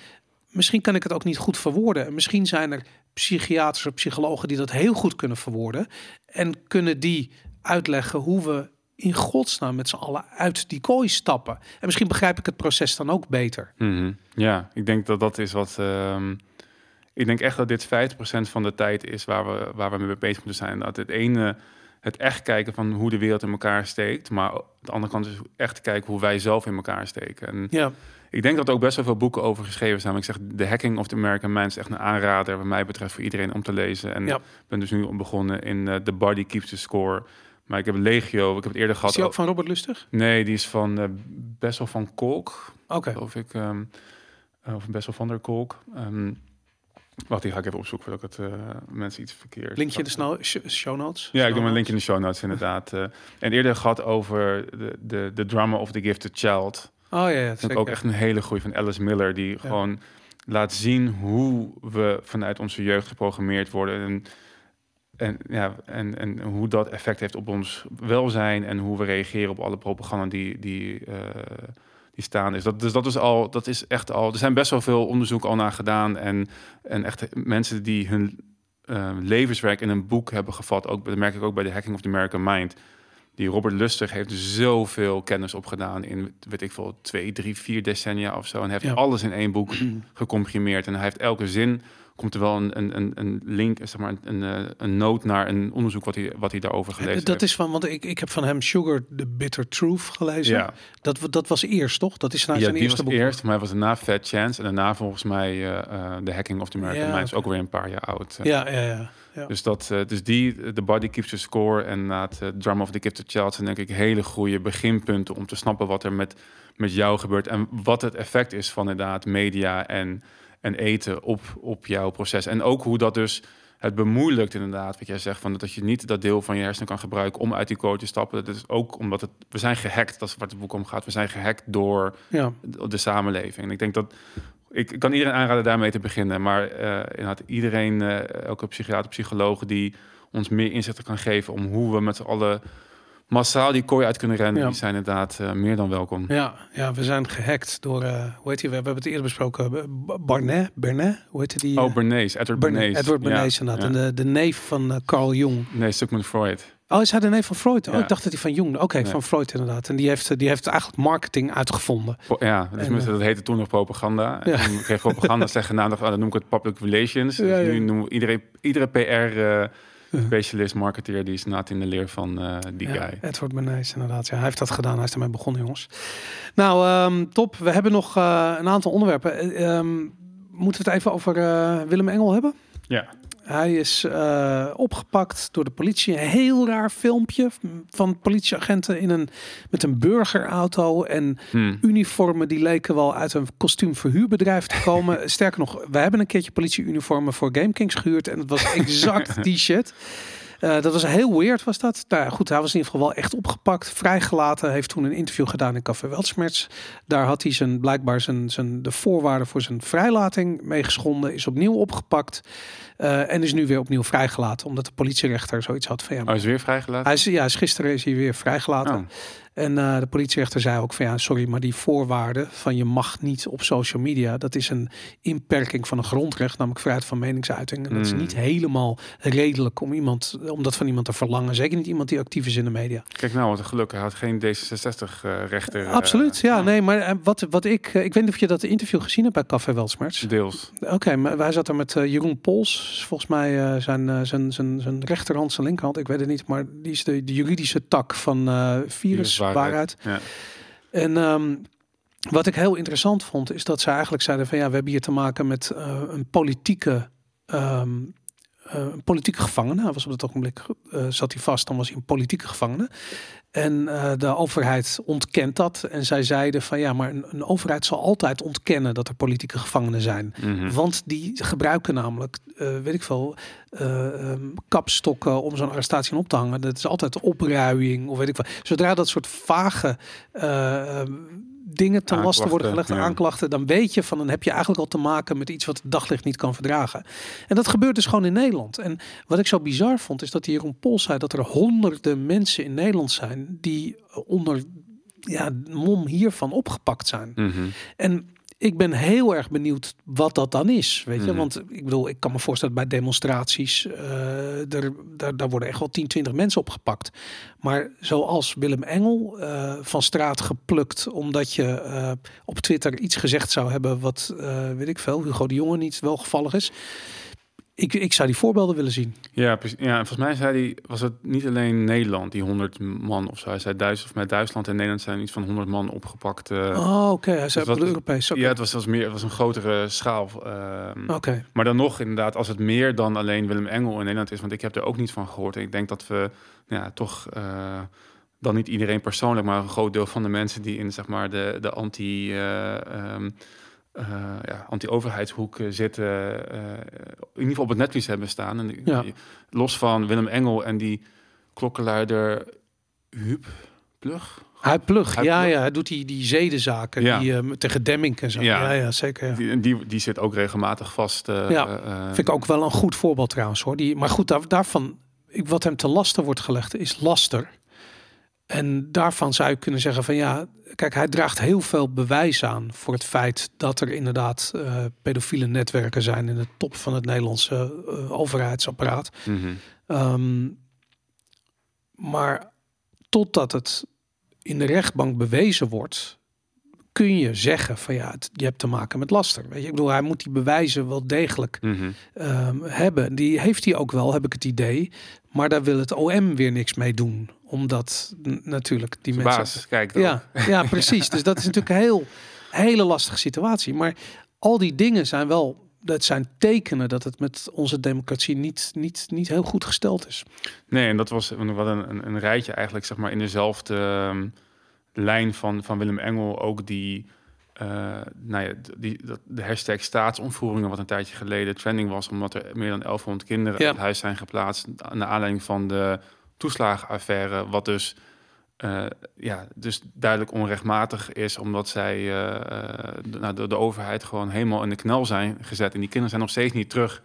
misschien kan ik het ook niet goed verwoorden. Misschien zijn er psychiaters of psychologen die dat heel goed kunnen verwoorden. En kunnen die uitleggen hoe we in godsnaam met z'n allen uit die kooi stappen. En misschien begrijp ik het proces dan ook beter. Mm -hmm. Ja, ik denk dat dat is wat. Um, ik denk echt dat dit 50% van de tijd is waar we, waar we mee bezig moeten zijn. Dat het ene, het echt kijken van hoe de wereld in elkaar steekt. Maar de andere kant is echt kijken hoe wij zelf in elkaar steken. En ja. Ik denk dat er ook best wel veel boeken over geschreven zijn. Ik zeg, The Hacking of the American Mind is echt een aanrader, wat mij betreft, voor iedereen om te lezen. En ja. ben dus nu begonnen in uh, The Body Keeps the Score. Maar ik heb Legio, ik heb het eerder gehad. Is die ook van Robert Lustig? Nee, die is van uh, Bessel van Kolk. Oké. Okay. Of ik, um, of Bessel van der Kolk. Um, Wacht, die ga ik even opzoeken voordat ik het uh, mensen iets verkeerd. Linkje in de show notes? Ja, ik doe mijn link in de show notes inderdaad. uh, en eerder gehad over de, de, de drama of the gifted child. Oh ja, ja vind zeker. ik ook echt een hele goeie van Alice Miller, die gewoon laat zien hoe we vanuit onze jeugd geprogrammeerd worden. En, en, ja, en, en hoe dat effect heeft op ons welzijn en hoe we reageren op alle propaganda die, die, eh, die staan. Is dat, dus dat is al, dat is echt al. Er zijn best wel veel onderzoek al naar gedaan. En, en echt mensen die hun eh, levenswerk in een boek hebben gevat. Ook, dat merk ik ook bij de Hacking of the American Mind. Die Robert Lustig heeft zoveel kennis opgedaan in, weet ik veel, twee, drie, vier decennia of zo. En hij heeft Ja. alles in één boek gecomprimeerd. En hij heeft elke zin, komt er wel een, een, een, link, zeg maar, een, een, een noot naar een onderzoek wat hij, wat hij daarover gelezen dat heeft. is van, want ik, ik heb van hem Sugar the Bitter Truth gelezen. ja, Dat, dat was eerst, toch? Dat is nou ja zijn die eerste was boek. eerst, maar hij was daarna Fat Chance. En daarna volgens mij eh, eh, The Hacking of the American Ja, Mind. Is ook weer een paar jaar oud. eh. Ja, ja, ja. Ja. Dus, dat, eh, dus die, The Body Keeps the Score en na het eh, Drama of the Gifted Child zijn denk ik hele goede beginpunten om te snappen wat er met, met jou gebeurt en wat het effect is van inderdaad media en, en eten op, op jouw proces. En ook hoe dat dus het bemoeilijkt inderdaad, wat jij zegt, van dat je niet dat deel van je hersenen kan gebruiken om uit die code te stappen. Dat is ook omdat het, we zijn gehackt, dat is waar het boek om gaat. We zijn gehackt door ja. de samenleving. En ik denk dat ik kan iedereen aanraden daarmee te beginnen. Maar eh inderdaad, iedereen, eh, elke psychiater, psycholoog die ons meer inzichten kan geven om hoe we met z'n allen massaal die kooi uit kunnen rennen, Ja. die zijn inderdaad eh, meer dan welkom. Ja, ja, we zijn gehackt door, hoe heet hij? We hebben het eerder besproken, Barnet, Bernet, hoe heet die? Oh, Bernays, Edward Bernays. Edward Ja, Bernays inderdaad. ja. En de, de neef van Carl Jung. Nee, Sigmund Freud. Oh, is hij de neef van Freud? Oh, Ja. ik dacht dat hij van Jung. Oké, Nee. van Freud inderdaad. En die heeft, die heeft eigenlijk marketing uitgevonden. Ja, dus En, mensen, dat heette toen nog propaganda. Ja. En toen kreeg propaganda zeggen, nou, dan noem ik het public relations. Ja, dus nu noemen we iedereen, iedere PR-specialist, marketeer, die is inderdaad in de leer van eh, die Ja, guy. Edward Bernays inderdaad. Ja, hij heeft dat gedaan. Hij is ermee begonnen, jongens. Nou, ehm, top. We hebben nog eh, een aantal onderwerpen. Eh, ehm, moeten we het even over eh, Willem Engel hebben? Ja. Hij is eh, opgepakt door de politie. Een heel raar filmpje van politieagenten in een, met een burgerauto en Hm. uniformen die leken wel uit een kostuumverhuurbedrijf te komen. Sterker nog, we hebben een keertje politieuniformen voor GameKings gehuurd en het was exact die shit. Eh, dat was heel weird, was dat. Nou ja, goed, hij was in ieder geval wel echt opgepakt, vrijgelaten. Heeft toen een interview gedaan in Café Weltsmerts. Daar had hij zijn, blijkbaar zijn, zijn, de voorwaarden voor zijn vrijlating mee geschonden. Is opnieuw opgepakt eh, en is nu weer opnieuw vrijgelaten. Omdat de politierechter zoiets had van ja, hij is weer vrijgelaten? hij is, ja, is gisteren is hij weer vrijgelaten. Oh. En eh, de politierechter zei ook van ja, sorry, maar die voorwaarden van je mag niet op social media, dat is een inperking van een grondrecht, namelijk vrijheid van meningsuiting. En dat is Hmm. niet helemaal redelijk om iemand, om dat van iemand te verlangen. Zeker niet iemand die actief is in de media. Kijk nou, wat een geluk. Hij had geen D66-rechter. Absoluut, ja, nee, maar eh, wat, wat ik, eh, ik weet niet of je dat interview gezien hebt bij Café Welsmerts. Deels. Oké, maar wij zaten met eh, Jeroen Pols, volgens mij eh, zijn, eh, zijn, zijn, zijn rechterhand, zijn linkerhand, ik weet het niet, maar die is de, de juridische tak van eh virus waarheid. Ja. En ehm, wat ik heel interessant vond, is dat ze eigenlijk zeiden van ja, we hebben hier te maken met een politieke. eh, een politieke gevangene. Hij was op dat ogenblik zat hij vast, dan was hij een politieke gevangene. En eh, de overheid ontkent dat. En zij zeiden van ja, maar een, een overheid zal altijd ontkennen dat er politieke gevangenen zijn. Mhm. Want die gebruiken namelijk, eh, weet ik veel, eh, ehm, kapstokken om zo'n arrestatie op te hangen. Dat is altijd opruiing of weet ik veel. Zodra dat soort vage eh, ehm, dingen ten laste worden gelegd, ja. aanklachten, dan weet je van dan heb je eigenlijk al te maken met iets wat het daglicht niet kan verdragen. En dat gebeurt dus gewoon in Nederland. En wat ik zo bizar vond, is dat Jeroen Pol zei dat er honderden mensen in Nederland zijn die onder ja, mom hiervan opgepakt zijn. Mhm. En ik ben heel erg benieuwd wat dat dan is. Weet je, Mhm. want ik bedoel, ik kan me voorstellen bij demonstraties, eh er, daar, daar worden echt wel 10, 20 mensen opgepakt. Maar zoals Willem Engel eh, van straat geplukt, omdat je eh, op Twitter iets gezegd zou hebben wat, weet ik veel, Hugo de Jonge niet welgevallig is. Ik, ik zou die voorbeelden willen zien. Ja, ja, en volgens mij zei hij, was het niet alleen Nederland, die 100 man of zo. Hij zei Duitsland, met Duitsland en Nederland zijn iets van 100 man opgepakt. eh. oh, oké. Hij zei is- Europees. Ja, het was zelfs meer, het was een grotere schaal. ehm. Oké. Maar dan nog, inderdaad, als het meer dan alleen Willem Engel in Nederland is, want ik heb er ook niet van gehoord. En ik denk dat we ja, toch eh, dan niet iedereen persoonlijk, maar een groot deel van de mensen die in zeg maar de, de anti. eh, eh, ja, anti-overheidshoek eh, zitten, eh, in ieder geval op het netvlies hebben staan. En Ja. Los van Willem Engel en die klokkenluider Huub Plug, Hij plug, Hij ja, plug- ja. Hij doet die, die zedenzaken Ja. die, tegen Demming en zo. Ja, Ja. ja, zeker. Ja. Die, die, die zit ook regelmatig vast. Ja, Vind ik ook wel een goed voorbeeld trouwens hoor. Die, maar goed, daar, daarvan, ik, wat hem te lasten wordt gelegd, is laster. En daarvan zou je kunnen zeggen van ja, kijk, hij draagt heel veel bewijs aan voor het feit dat er inderdaad eh, pedofiele netwerken zijn in de top van het Nederlandse eh, overheidsapparaat. mhm. Ehm, maar totdat het in de rechtbank bewezen wordt, kun je zeggen van ja, het, je hebt te maken met laster. Weet je, ik bedoel, hij moet die bewijzen wel degelijk Mhm. ehm, hebben. Die heeft hij ook wel, heb ik het idee. Maar daar wil het OM weer niks mee doen. Omdat natuurlijk die mensen... Baas, kijk dan. Ja, ja, precies. Dus dat is natuurlijk een heel, hele lastige situatie. Maar al die dingen zijn wel... Dat zijn tekenen dat het met onze democratie niet, niet, niet heel goed gesteld is. Nee, en dat was wat een, een, een rijtje eigenlijk, zeg maar, in dezelfde ehm, lijn van, van Willem Engel. Ook die, eh, nou ja, die, dat, de hashtag staatsontvoeringen, wat een tijdje geleden trending was, omdat er meer dan 1100 kinderen Ja. uit huis zijn geplaatst. Naar aanleiding van de toeslagenaffaire, wat dus, eh, ja, dus duidelijk onrechtmatig is, omdat zij de, nou, de, de overheid gewoon helemaal in de knel zijn gezet. En die kinderen zijn nog steeds niet terug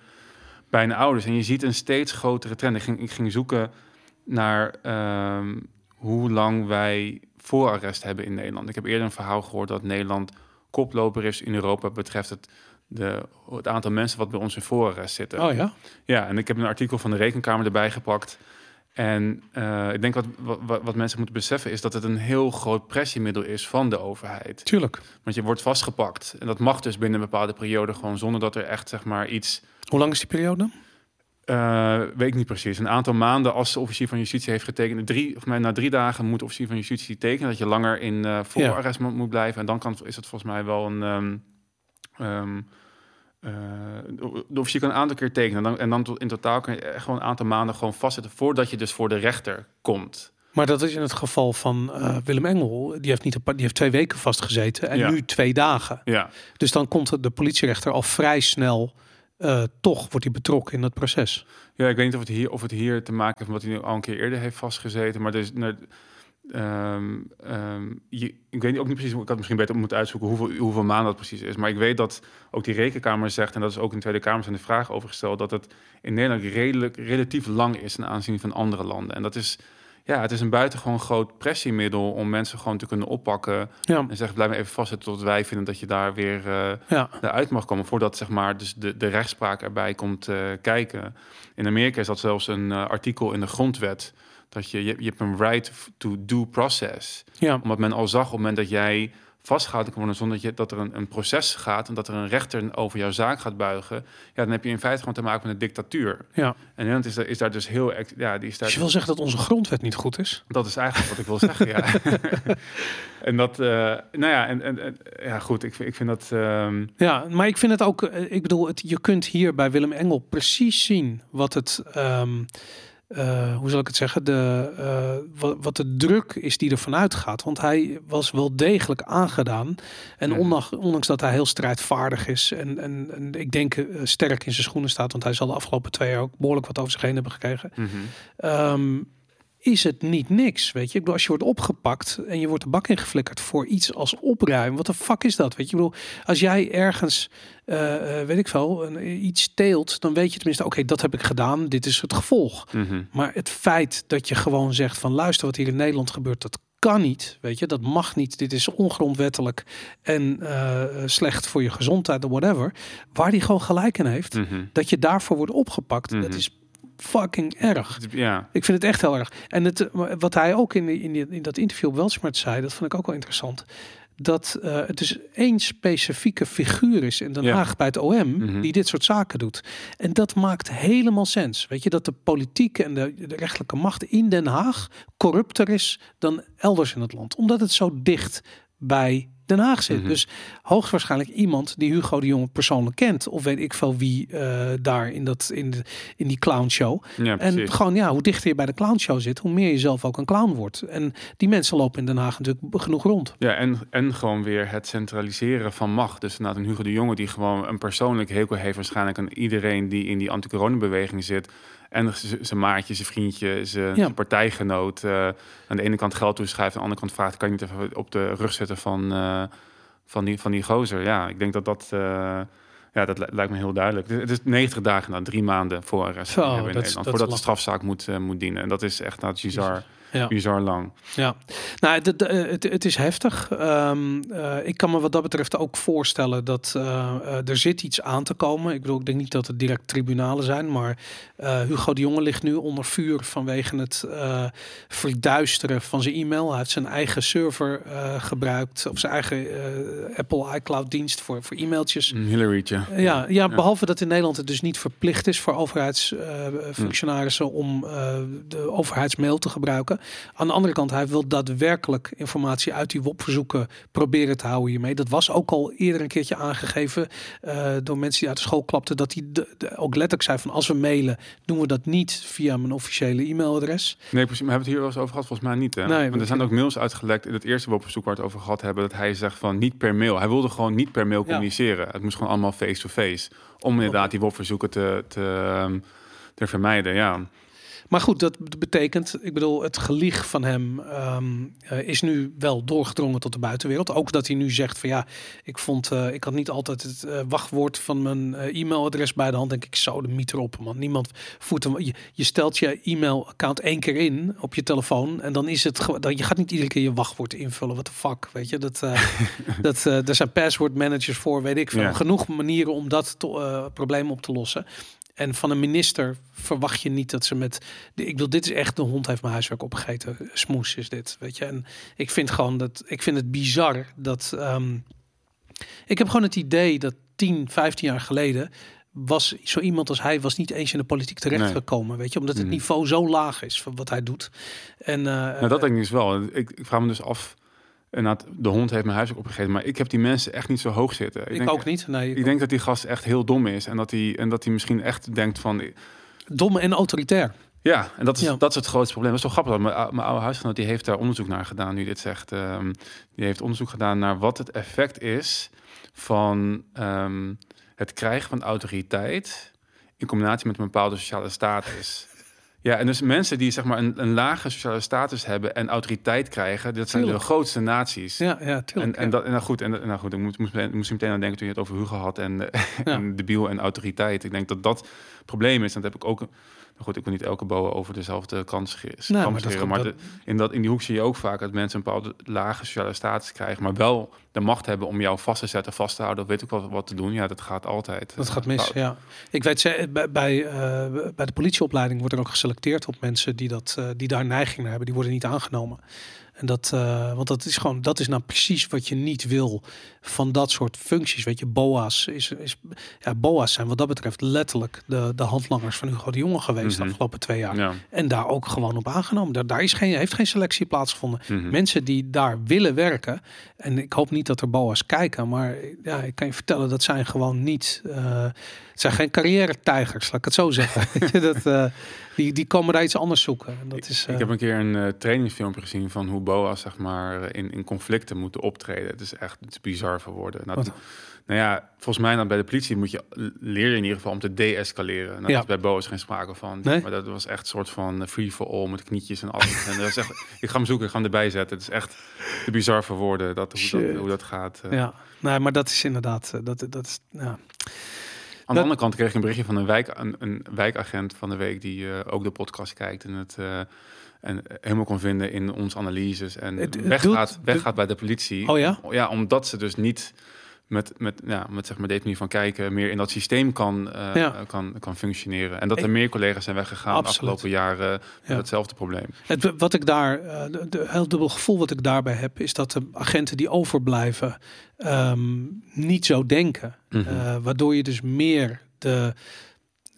bij hun ouders. En je ziet een steeds grotere trend. Ik ging, ik ging zoeken naar ehm, hoe lang wij voorarrest hebben in Nederland. Ik heb eerder een verhaal gehoord dat Nederland koploper is in Europa betreft het, de, het aantal mensen wat bij ons in voorarrest zitten. Oh ja? Ja, en ik heb een artikel van de Rekenkamer erbij gepakt. En eh, ik denk wat, wat, wat mensen moeten beseffen is dat het een heel groot pressiemiddel is van de overheid. Tuurlijk. Want je wordt vastgepakt. En dat mag dus binnen een bepaalde periode gewoon zonder dat er echt zeg maar iets Hoe lang is die periode? eh, weet ik niet precies. Een aantal maanden als de officier van justitie heeft getekend. Drie, of na drie dagen moet de officier van justitie tekenen dat je langer in eh voorarrest moet, moet blijven. En dan kan, is het volgens mij wel een. ehm, ehm, eh, de officier kan een aantal keer tekenen. En dan, en dan tot- in totaal kan je echt gewoon een aantal maanden gewoon vastzitten voordat je dus voor de rechter komt. Maar dat is in het geval van eh, Willem Engel. Die heeft, niet een paar, die heeft twee weken vastgezeten en Ja. nu twee dagen. Ja, Dus dan komt de politierechter al vrij snel. eh, toch wordt hij betrokken in dat proces. Ja, ik weet niet of het hier, of het hier te maken heeft met wat hij nu al een keer eerder heeft vastgezeten. Maar dus, nou, ehm, ehm, je, ik weet ook niet precies, ik had misschien beter moeten uitzoeken hoeveel, hoeveel maanden dat precies is. Maar ik weet dat ook die rekenkamer zegt, en dat is ook in de Tweede Kamer zijn de vraag over gesteld, dat het in Nederland redelijk, relatief lang is ten aanzien van andere landen. En dat is, ja, het is een buitengewoon groot pressiemiddel om mensen gewoon te kunnen oppakken Ja, en zeggen, blijf maar even vastzitten tot wij vinden dat je daar weer... eh, ja. eruit mag komen voordat zeg maar dus de, de rechtspraak erbij komt eh, kijken. In Amerika is dat zelfs een eh, artikel in de grondwet dat je, je je hebt een right to due process. ja. Omdat men al zag op het moment dat jij vastgehouden kan worden zonder dat, je, dat er een, een proces gaat en dat er een rechter over jouw zaak gaat buigen, ja, dan heb je in feite gewoon te maken met een dictatuur. ja. En Nederland is, daar- is daar dus heel, ja, die is daar Dus je wil zeggen dat onze grondwet niet goed is? dat is eigenlijk wat ik wil zeggen, ja. en dat, eh, nou ja, en, en, en- ja, goed, ik, vind- ik vind dat, ehm, Ja, maar ik vind het ook, eh, ik bedoel, het, je kunt hier bij Willem Engel precies zien wat het, ehm, eh, hoe zal ik het zeggen, de, eh, wat, wat de druk is die er vanuit gaat. Want hij was wel degelijk aangedaan. En ondanks, ondanks dat hij heel strijdvaardig is en, en, en ik denk eh, sterk in zijn schoenen staat, want hij zal de afgelopen twee jaar ook behoorlijk wat over zich heen hebben gekregen. mhm. Ehm, is het niet niks, weet je? Ik bedoel, als je wordt opgepakt en je wordt de bak ingeflikkerd voor iets als opruimen, wat de fuck is dat, weet je? Ik bedoel, als jij ergens, eh, eh, weet ik veel, een, iets steelt, dan weet je tenminste, oké, dat heb ik gedaan, dit is het gevolg. Mhm. Maar het feit dat je gewoon zegt van, luister, wat hier in Nederland gebeurt, dat kan niet, weet je? Dat mag niet, dit is ongrondwettelijk en eh, slecht voor je gezondheid of whatever. Waar die gewoon gelijk in heeft, Mhm. dat je daarvoor wordt opgepakt, dat Mhm. is fucking erg. Ja, Ik vind het echt heel erg. En het, wat hij ook in, in, in dat interview op Welsmart zei, dat vond ik ook wel interessant. Dat eh, het dus één specifieke figuur is in Den Ja. Haag bij het OM Mhm. die dit soort zaken doet. En dat maakt helemaal sens. Weet je, dat de politieke en de, de rechtelijke macht in Den Haag corrupter is dan elders in het land. Omdat het zo dicht bij Den Haag zit. Mhm. Dus hoogstwaarschijnlijk iemand die Hugo de Jonge persoonlijk kent. Of weet ik veel wie eh, daar in, dat, in, de, in die clownshow. ja En precies. gewoon, ja, hoe dichter je bij de clownshow zit, hoe meer je zelf ook een clown wordt. En die mensen lopen in Den Haag natuurlijk genoeg rond. Ja, en, en gewoon weer het centraliseren van macht. Dus inderdaad een Hugo de Jonge die gewoon een persoonlijk hekel heeft waarschijnlijk aan iedereen die in die anti-corona-beweging zit. En zijn maatje, zijn vriendje, zijn Ja. partijgenoot eh, aan de ene kant geld toeschrijft, aan de andere kant vraagt, kan je niet even op de rug zetten van, eh, van, die, van die gozer? Ja, ik denk dat dat, eh, ja, dat li- lijkt me heel duidelijk. Het is 90 dagen, nou, drie maanden voor Zo, in Nederland, dat voordat de strafzaak moet, moet dienen. En dat is echt nou, bizar, Ja. bizar lang. Ja, nou, de- het, het is heftig. Ehm, eh, ik kan me wat dat betreft ook voorstellen dat eh, eh, er zit iets aan te komen. Ik bedoel, ik denk niet dat het direct tribunalen zijn, maar Hugo de Jonge ligt nu onder vuur vanwege het verduisteren van zijn e-mail. Hij heeft zijn eigen server gebruikt, of zijn eigen Apple iCloud dienst voor, voor e-mailtjes. Een Hillary'tje. Ja, ja, Ja. behalve dat in Nederland het dus niet verplicht is voor overheidsfunctionarissen om eh, de overheidsmail te gebruiken. Aan de andere kant, hij wil daadwerkelijk informatie uit die WOP-verzoeken proberen te houden hiermee. Dat was ook al eerder een keertje aangegeven eh, door mensen die uit de school klapten, dat hij de, de- ook letterlijk zei van als we mailen, doen we dat niet via mijn officiële e-mailadres. Nee, precies. Maar hebben we het hier wel eens over gehad? Volgens mij niet. Hè? Nee, Want er zijn ook mails uitgelekt in het eerste WOP-verzoek waar we het over gehad hebben, dat hij zegt van niet per mail. Hij wilde gewoon niet per mail Ja. communiceren. Het moest gewoon allemaal face-to-face. Om inderdaad die WOP-verzoeken te, te, ehm, te vermijden. Ja. Maar goed, dat betekent, ik bedoel, het gelieg van hem ehm, eh, is nu wel doorgedrongen tot de buitenwereld. Ook dat hij nu zegt van ja, ik vond, eh, ik had niet altijd het eh, wachtwoord van mijn e-mailadres bij de hand. Denk ik, zo de mieter op, man. Niemand voert hem. Je, je stelt je e-mailaccount één keer in op je telefoon en dan is het dan- Je gaat niet iedere keer je wachtwoord invullen. Wat de fuck, weet je? Dat, dat, daar zijn password managers voor, weet ik veel. Ja. Genoeg manieren om dat to- probleem op te lossen. En van een minister verwacht je niet dat ze met. de- Ik wil, dit is echt de hond heeft mijn huiswerk opgegeten. Smoes is dit, weet je. En ik vind gewoon dat. Ik vind het bizar dat. ehm, ik heb gewoon het idee dat 10, 15 jaar geleden was zo iemand als hij was niet eens in de politiek terechtgekomen, weet je, omdat het Mhm. niveau zo laag is van wat hij doet. En uh, Nou, dat denk ik dus wel. Ik, ik vraag me dus af. Inderdaad, de hond heeft mijn huis ook opgegeven. Maar ik heb die mensen echt niet zo hoog zitten. ik, denk, ook niet. Nee, ik Ik denk dat die gast echt heel dom is. En dat hij, en dat hij misschien echt denkt van... Dom en autoritair. Ja, en dat is, Ja. dat is het grootste probleem. Dat is zo grappig. Mijn, mijn oude huisgenoot die heeft daar onderzoek naar gedaan, nu dit zegt. Ehm, die heeft onderzoek gedaan naar wat het effect is van ehm, het krijgen van autoriteit in combinatie met een bepaalde sociale status. Ja, en dus mensen die zeg maar een, een lage sociale status hebben en autoriteit krijgen, dat zijn Tuurlijk. de grootste naties. Ja, ja, tuurlijk. En, en, ja. dat, en nou goed, en, nou goed, ik moest, moest, meteen- moest meteen aan denken toen je het over Hugo had en, eh, Ja. en debiel en autoriteit. Ik denk dat dat het probleem is. En dat heb ik ook. Nou goed, ik wil niet elke boa over dezelfde kant scheren. Maar dat maar de- in, dat, in die hoek zie je ook vaak dat mensen een bepaalde lage sociale status krijgen, maar wel de macht hebben om jou vast te zetten, vast te houden, of weet ik wel wat te doen. Ja, dat gaat altijd. Dat gaat mis, fout. ja. Ik weet, ze- bij, bij, eh, bij de politieopleiding wordt er ook geselecteerd op mensen die, dat, eh, die daar neiging naar hebben. Die worden niet aangenomen. En dat, eh, want dat is gewoon, dat is nou precies wat je niet wil van dat soort functies. Weet je, BOA's is, is ja, BOA's zijn wat dat betreft letterlijk de, de handlangers van Hugo de Jonge geweest de Mhm. afgelopen twee jaar. Ja. En daar ook gewoon op aangenomen. Daar, daar is geen, heeft geen selectie plaatsgevonden. Mhm. Mensen die daar willen werken. En ik hoop niet dat er BOA's kijken. Maar ja, ik kan je vertellen, dat zijn gewoon niet. eh, het zijn geen carrière-tijgers, laat ik het zo zeggen. Dat, eh, die, die komen daar iets anders zoeken. En dat is, Ik eh, heb een keer een trainingsfilmpje gezien van hoe boa's zeg maar in, in conflicten moeten optreden. Het is echt het is bizar voor woorden. Nou, nou ja, volgens mij dan bij de politie moet je leer je in ieder geval om te de-escaleren. Nou, Ja. Dat is bij boa's geen sprake van. Nee? Maar dat was echt een soort van eh, free for all met knietjes en alles. en dat is echt, ik ga hem zoeken, ik ga hem erbij zetten. Het is echt te bizar voor woorden dat, hoe, dat, hoe dat gaat. eh. ja, nee, maar dat is inderdaad. eh, Dat, dat is, ja. Aan Dat- de andere kant kreeg ik een berichtje van een, wijk, een, een wijkagent van de week die ook de podcast kijkt en het en helemaal kon vinden in onze analyses en Het- het weggaat, doet- weggaat bij de politie. Oh ja? Ja, omdat ze dus niet met, met, ja, met zeg maar deze manier van kijken meer in dat systeem kan, eh, Ja. kan, kan functioneren. En dat er Ik- meer collega's zijn weggegaan de afgelopen jaren met Ja. hetzelfde probleem. Het, wat ik daar, eh, de, de- heel dubbel gevoel wat ik daarbij heb, is dat de agenten die overblijven ehm, niet zo denken. Mhm. Eh, waardoor je dus meer de,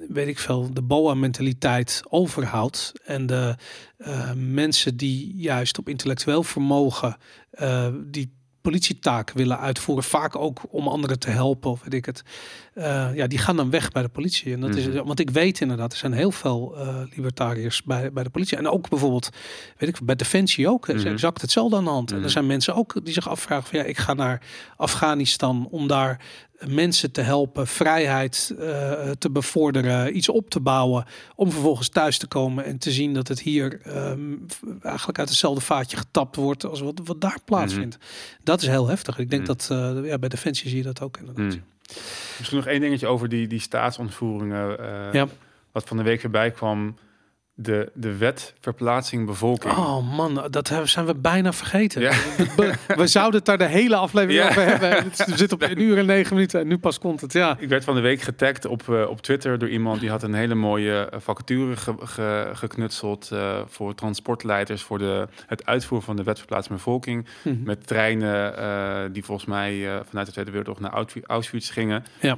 weet ik veel, de BOA-mentaliteit overhoudt. En de eh, mensen die juist op intellectueel vermogen, eh, die politietaak willen uitvoeren, vaak ook om anderen te helpen of weet ik het. Uh, ja, die gaan dan weg bij de politie. En dat is, mhm. want ik weet inderdaad, er zijn heel veel uh, libertariërs bij, bij de politie. En ook bijvoorbeeld, weet ik, bij Defensie ook. is mhm. exact hetzelfde aan de hand. En er mhm. zijn mensen ook die zich afvragen van ja, ik ga naar Afghanistan om daar mensen te helpen, vrijheid uh, te bevorderen, iets op te bouwen, om vervolgens thuis te komen en te zien dat het hier um, eigenlijk uit hetzelfde vaatje getapt wordt als wat, wat daar plaatsvindt. Dat is heel heftig. Ik denk dat ja, bij Defensie zie je dat ook inderdaad. Misschien nog één dingetje over die, die staatsontvoeringen. Uh, ja. Wat van de week erbij kwam de, de wet verplaatsing bevolking. Oh man, dat zijn we bijna vergeten. Ja. We, zouden het daar de hele aflevering over hebben. Het zit op een uur en negen minuten en nu pas komt het. Ja. Ik werd van de week getagd op, uh, op Twitter door iemand die had een hele mooie eh, vacature ge, geknutseld uh, voor transportleiders voor de, het uitvoeren van de wet verplaatsing bevolking. Mhm. Met treinen uh, die volgens mij vanuit de Tweede Wereldoorlog naar Auschwitz gingen. Ja.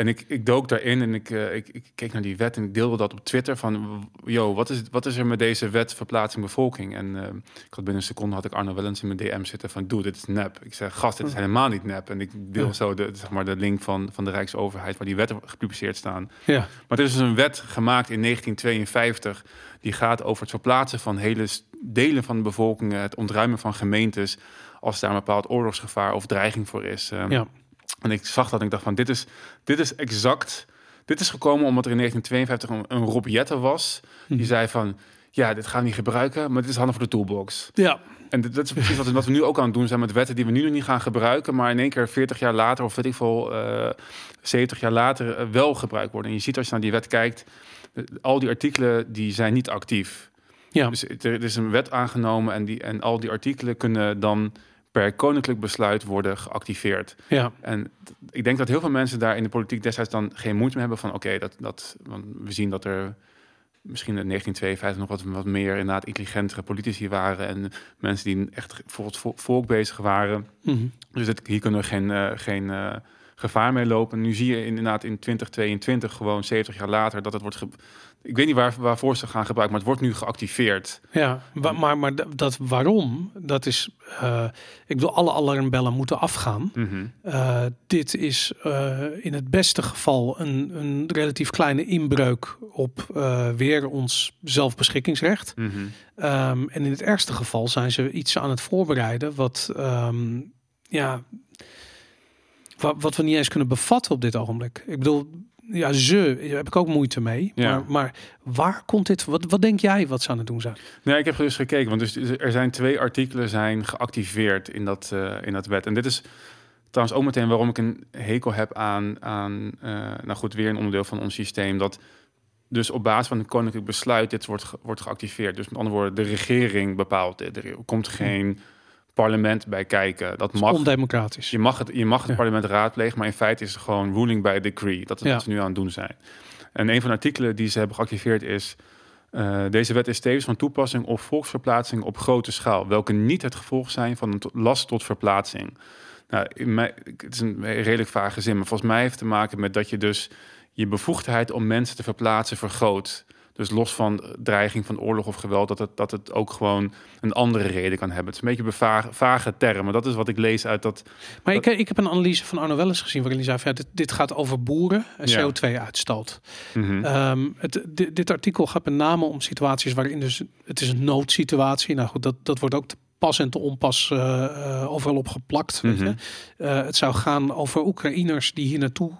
En ik, ik dook daarin en ik, uh, ik, ik, keek naar die wet en ik deelde dat op Twitter van, yo, wat is, wat is er met deze wet verplaatsing bevolking? En uh, ik had binnen een seconde had ik Arno Wellens in mijn DM zitten van, doe, dit is nep. Ik zeg, gast, dit is helemaal niet nep. En ik deel zo de, zeg maar, de link van, van de Rijksoverheid waar die wetten gepubliceerd staan. Ja. Maar er is dus een wet gemaakt in 1952 die gaat over het verplaatsen van hele delen van de bevolking, het ontruimen van gemeentes als daar een bepaald oorlogsgevaar of dreiging voor is. Uh, ja. En ik zag dat en ik dacht van, dit is, dit is exact... Dit is gekomen omdat er in 1952 een, een Rob Jette was. Die mhm. zei van, ja, dit gaan we niet gebruiken, maar dit is handig voor de toolbox. Ja. En dat is precies wat, wat, we nu ook aan het doen zijn met wetten die we nu nog niet gaan gebruiken, maar in één keer 40 jaar later, of weet ik veel, uh, eh, 70 jaar later uh, wel gebruikt worden. En je ziet als je naar die wet kijkt, uh, al die artikelen die zijn niet actief. Ja. Dus er, er, is een wet aangenomen en, die, en al die artikelen kunnen dan per koninklijk besluit worden geactiveerd. Ja. En ik denk dat heel veel mensen daar in de politiek destijds dan geen moeite mee hebben van oké, dat, dat, want we zien dat er misschien in 1952 nog wat, wat meer inderdaad intelligentere politici waren en mensen die echt voor het volk bezig waren. Mhm. Dus het, hier kunnen we geen, uh, geen uh, gevaar mee lopen. Nu zie je inderdaad in 2022, gewoon 70 jaar later, dat het wordt. Ik weet niet waar, waarvoor ze gaan gebruiken, maar het wordt nu geactiveerd. Ja, maar, maar dat waarom, dat is. Uh, ik wil alle alarmbellen moeten afgaan. Mhm. Uh, dit is uh, in het beste geval een, een relatief kleine inbreuk op weer ons zelfbeschikkingsrecht. Mm -hmm. um, en in het ergste geval zijn ze iets aan het voorbereiden wat. Um, ja, wat, we niet eens kunnen bevatten op dit ogenblik. Ik bedoel, ja, ze, daar heb ik ook moeite mee. Ja. Maar, maar, waar komt dit? Wat, wat denk jij wat ze aan het doen zijn? Nee, ik heb dus gekeken, want dus, er zijn twee artikelen zijn geactiveerd in dat, uh, in dat wet. En dit is trouwens ook meteen waarom ik een hekel heb aan, aan uh, nou goed, weer een onderdeel van ons systeem. Dat dus op basis van een koninklijk besluit dit wordt, wordt geactiveerd. Dus met andere woorden, de regering bepaalt dit. Er komt geen parlement bij kijken. Dat mag. Ondemocratisch. Je mag het, je mag het parlement raadplegen, maar in feite is het gewoon ruling by decree. Dat is ja. wat ze nu aan het doen zijn. En een van de artikelen die ze hebben geactiveerd is. Uh, deze wet is tevens van toepassing op volksverplaatsing op grote schaal, welke niet het gevolg zijn van een last tot verplaatsing. Nou, in mij, het is een redelijk vage zin, maar volgens mij heeft het te maken met dat je dus je bevoegdheid om mensen te verplaatsen vergroot. Dus los van dreiging van oorlog of geweld, dat het, dat het ook gewoon een andere reden kan hebben. Het is een beetje bevage, vage termen. Dat is wat ik lees uit dat. Maar Ik, ik heb een analyse van Arno Welles gezien waarin hij zei: ja, dit, dit gaat over boeren en CO2-uitstoot. Mm ehm, dit, dit, artikel gaat met name om situaties waarin dus het is een noodsituatie. Nou goed, dat, dat wordt ook te pas en te onpas uh, overal op geplakt. Mm -hmm. het zou gaan over Oekraïners die hier naartoe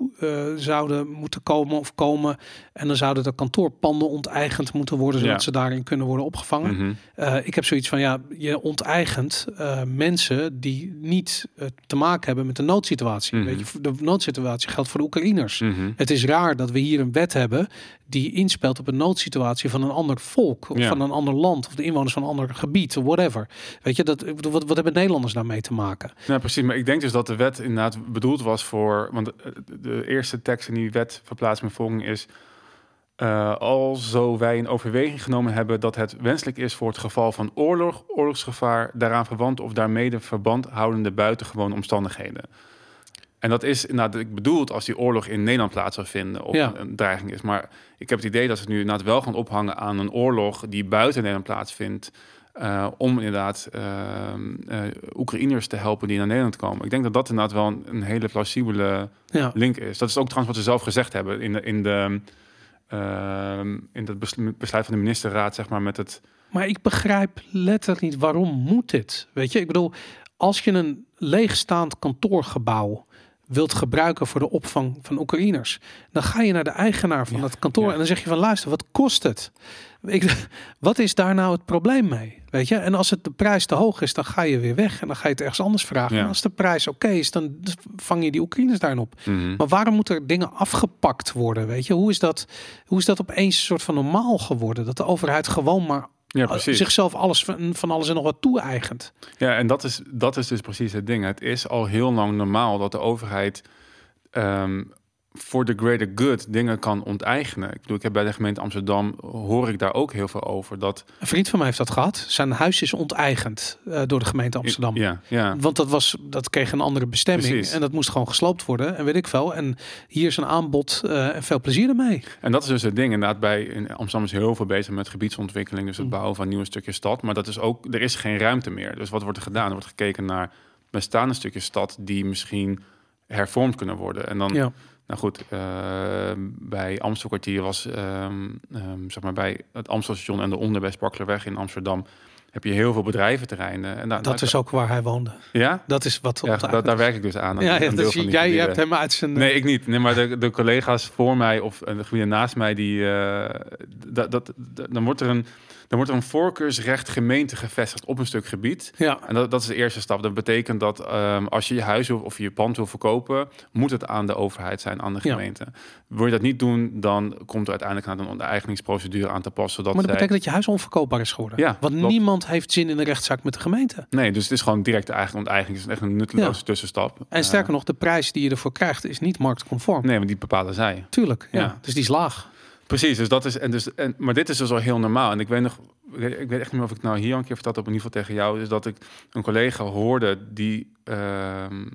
zouden moeten komen of komen. En dan zouden de kantoorpanden onteigend moeten worden, zodat ze daarin kunnen worden opgevangen. Mhm. ik heb zoiets van, ja, je onteigent mensen die niet te maken hebben met de noodsituatie. Mhm. Weet je, de noodsituatie geldt voor de Oekraïners. Mhm. Het is raar dat we hier een wet hebben die inspeelt op een noodsituatie van een ander volk of van een ander land of de inwoners van een ander gebied of whatever. Weet je, dat, wat, wat hebben Nederlanders daarmee te maken? Ja, precies. Maar ik denk dus dat de wet inderdaad bedoeld was voor, want de eerste tekst in die wet verplaatsing volging is, uh, al zo wij in overweging genomen hebben dat het wenselijk is voor het geval van oorlog, oorlogsgevaar, daaraan verwant of daarmee verband houdende buitengewone omstandigheden. En dat is inderdaad, ik bedoel het als die oorlog in Nederland plaats zou vinden of Ja. een dreiging is. Maar ik heb het idee dat ze het nu inderdaad wel gaan ophangen aan een oorlog die buiten Nederland plaatsvindt. Eh, om inderdaad ehm, eh, Oekraïners te helpen die naar Nederland komen. Ik denk dat dat inderdaad wel een, een hele plausibele Ja. link is. Dat is ook trouwens wat ze zelf gezegd hebben in de, in de ehm, in het beslu- besluit van de ministerraad, zeg maar, met het Maar ik begrijp letterlijk niet waarom moet dit. Weet je, ik bedoel, als je een leegstaand kantoorgebouw wilt gebruiken voor de opvang van Oekraïners, dan ga je naar de eigenaar van Ja, dat kantoor ja. en dan zeg je van luister, wat kost het? Ik, wat is daar nou het probleem mee? Weet je, en als het de prijs te hoog is, dan ga je weer weg en dan ga je het ergens anders vragen. Ja. En als de prijs oké is, dan vang je die Oekraïners daarin op. Mhm. Maar waarom moeten er dingen afgepakt worden? Weet je, hoe is dat, hoe is dat opeens een soort van normaal geworden? Dat de overheid gewoon maar ja, zichzelf alles van, van alles en nog wat toe-eigent. Ja, en dat is, dat is dus precies het ding. Het is al heel lang normaal dat de overheid ehm, voor de greater good dingen kan onteigenen. Ik bedoel, ik heb bij de gemeente Amsterdam hoor ik daar ook heel veel over. Dat Een vriend van mij heeft dat gehad. Zijn huis is onteigend eh, door de gemeente Amsterdam. Ja, ja. Want dat, was, dat kreeg een andere bestemming. Precies. En dat moest gewoon gesloopt worden. En weet ik veel. En hier is een aanbod eh, en veel plezier ermee. En dat is dus het ding. Inderdaad, bij in Amsterdam is heel veel bezig met gebiedsontwikkeling, dus het Mm. bouwen van nieuwe stukjes stad. Maar dat is ook, er is geen ruimte meer. Dus wat wordt er gedaan? Er wordt gekeken naar bestaande stukjes stad die misschien hervormd kunnen worden. En dan Ja. Nou goed, eh, bij Amstelkwartier was, ehm, ehm, zeg maar bij het Amstelstation en de onder bij Sparklerweg in Amsterdam, heb je heel veel bedrijventerreinen. En daar, Dat is ook waar hij woonde. Ja? Dat is wat Ja, daar, werk ik dus aan. Ja, ja, dus jij gebieden. hebt hem uit zijn... Nee, ik niet. Nee, maar de, de collega's voor mij of eh, de gebieden naast mij, die, eh, dat, dat, dat- dan, wordt er een, dan wordt er een voorkeursrecht gemeente gevestigd op een stuk gebied. Ja, En dat, dat is de eerste stap. Dat betekent dat ehm, als je je huis wil, of je pand wil verkopen, moet het aan de overheid zijn, aan de Ja. gemeente. Wil je dat niet doen, dan komt er uiteindelijk naar een onteigeningsprocedure aan te passen. Zodat maar dat zij- betekent dat je huis onverkoopbaar is geworden. Ja, Want klopt. niemand heeft zin in een rechtszaak met de gemeente. Nee, dus het is gewoon direct de eigen onteigening. Het is echt een nutteloze tussenstap. En sterker nog, de prijs die je ervoor krijgt is niet marktconform. Eh, nee, want die bepalen zij. Tuurlijk, ja. Ja. Dus die is laag. Precies, dus dat is en dus en maar dit is dus al heel normaal. En ik weet nog, ik weet echt niet meer of ik nou hier een keer verteld heb, in ieder geval tegen jou, is dat ik een collega hoorde die ehm,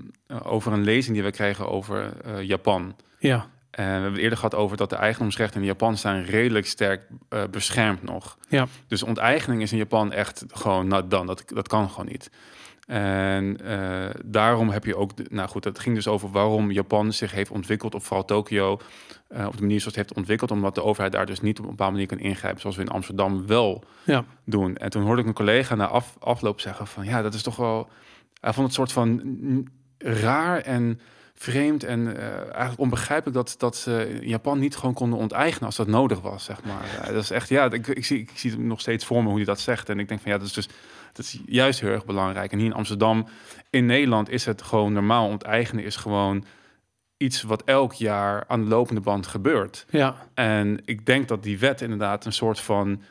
over een lezing die we kregen over eh, Japan. Ja, En we hebben het eerder gehad over dat de eigendomsrechten in Japan zijn redelijk sterk eh, beschermd nog. ja. Dus onteigening is in Japan echt gewoon not done. Dat, dat kan gewoon niet. En eh, daarom heb je ook, nou goed, het ging dus over waarom Japan zich heeft ontwikkeld, of vooral Tokio, eh, op de manier zoals het heeft ontwikkeld, omdat de overheid daar dus niet op een bepaalde manier kan ingrijpen, zoals we in Amsterdam wel Ja. doen. En toen hoorde ik een collega na af, afloop zeggen van, ja, dat is toch wel, hij vond het soort van raar en vreemd en eh, eigenlijk onbegrijpelijk dat, dat ze Japan niet gewoon konden onteigenen als dat nodig was, zeg maar. Dat is echt, ja, ik, ik, zie, ik zie het nog steeds voor me hoe hij dat zegt. En ik denk van, ja, dat is dus dat is juist heel erg belangrijk. En hier in Amsterdam, in Nederland is het gewoon normaal. Onteigenen is gewoon iets wat elk jaar aan de lopende band gebeurt. Ja, En ik denk dat die wet inderdaad een soort van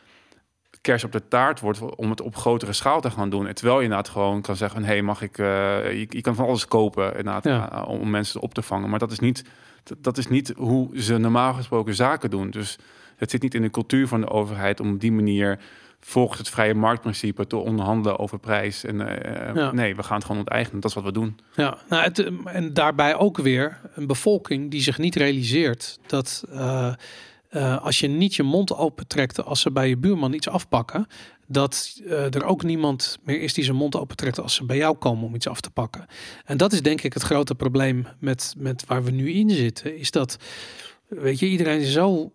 kers op de taart wordt om het op grotere schaal te gaan doen. En terwijl je inderdaad gewoon kan zeggen: hé, hey, mag ik? eh, je, je kan van alles kopen inderdaad, Ja. eh, om mensen op te vangen. Maar dat is niet, dat, dat is niet hoe ze normaal gesproken zaken doen. Dus het zit niet in de cultuur van de overheid om op die manier volgens het vrije marktprincipe te onderhandelen over prijs. En eh, Ja. nee, we gaan het gewoon onteigenen. Dat is wat we doen. ja. Nou, het, eh, en daarbij ook weer een bevolking die zich niet realiseert dat eh, eh, als je niet je mond opentrekt als ze bij je buurman iets afpakken, dat eh, er ook niemand meer is die zijn mond opentrekt als ze bij jou komen om iets af te pakken. En dat is denk ik het grote probleem met, met waar we nu in zitten, is dat, weet je, iedereen is zo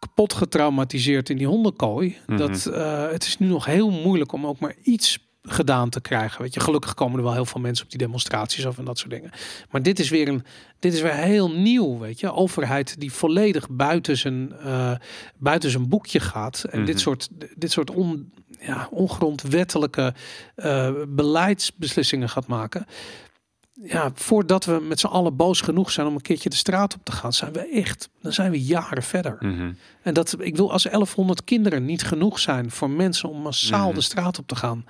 kapot getraumatiseerd in die hondenkooi, Mhm. dat eh, het is nu nog heel moeilijk om ook maar iets gedaan te krijgen. Weet je, gelukkig komen er wel heel veel mensen op die demonstraties of en dat soort dingen. Maar dit is weer een, dit is weer heel nieuw, weet je. Overheid die volledig buiten zijn, eh, buiten zijn boekje gaat en dit Mhm. soort, dit soort on, ja, ongrondwettelijke eh, beleidsbeslissingen gaat maken. Ja, voordat we met z'n allen boos genoeg zijn om een keertje de straat op te gaan, zijn we echt, dan zijn we jaren verder. Mhm. En dat, ik wil als 1100 kinderen niet genoeg zijn voor mensen om massaal Mhm. de straat op te gaan.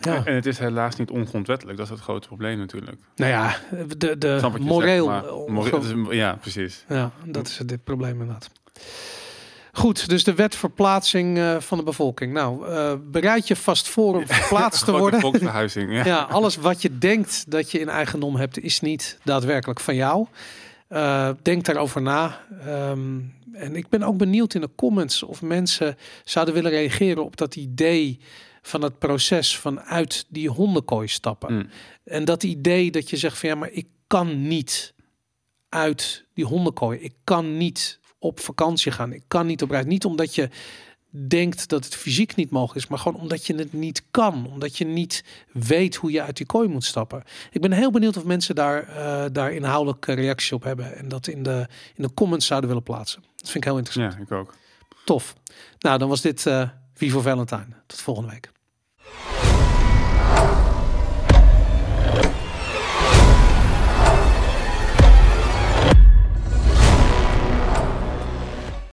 Ja, En het is helaas niet ongrondwettelijk. Dat is het grote probleem natuurlijk. nou ja, de, de moreel. zegt, maar more- onge- het is- ja, precies. ja, dat is het probleem inderdaad. Goed, dus de wet verplaatsing uh, van de bevolking. Nou, uh, bereid je vast voor om verplaatst te worden. Volksverhuizing, ja. ja, alles wat je denkt dat je in eigendom hebt, is niet daadwerkelijk van jou. Uh, denk daarover na. Um, en ik ben ook benieuwd in de comments of mensen zouden willen reageren op dat idee van het proces vanuit die hondenkooi stappen. Mm. En dat idee dat je zegt van ja, maar ik kan niet uit die hondenkooi. Ik kan niet op vakantie gaan. Ik kan niet op reis. Niet omdat je denkt dat het fysiek niet mogelijk is, maar gewoon omdat je het niet kan, omdat je niet weet hoe je uit die kooi moet stappen. Ik ben heel benieuwd of mensen daar, uh, daar inhoudelijke reacties op hebben en dat in de, in de comments zouden willen plaatsen. Dat vind ik heel interessant. Ja, ik ook. Tof. Nou, dan was dit uh, Vivo Valentine. Tot volgende week.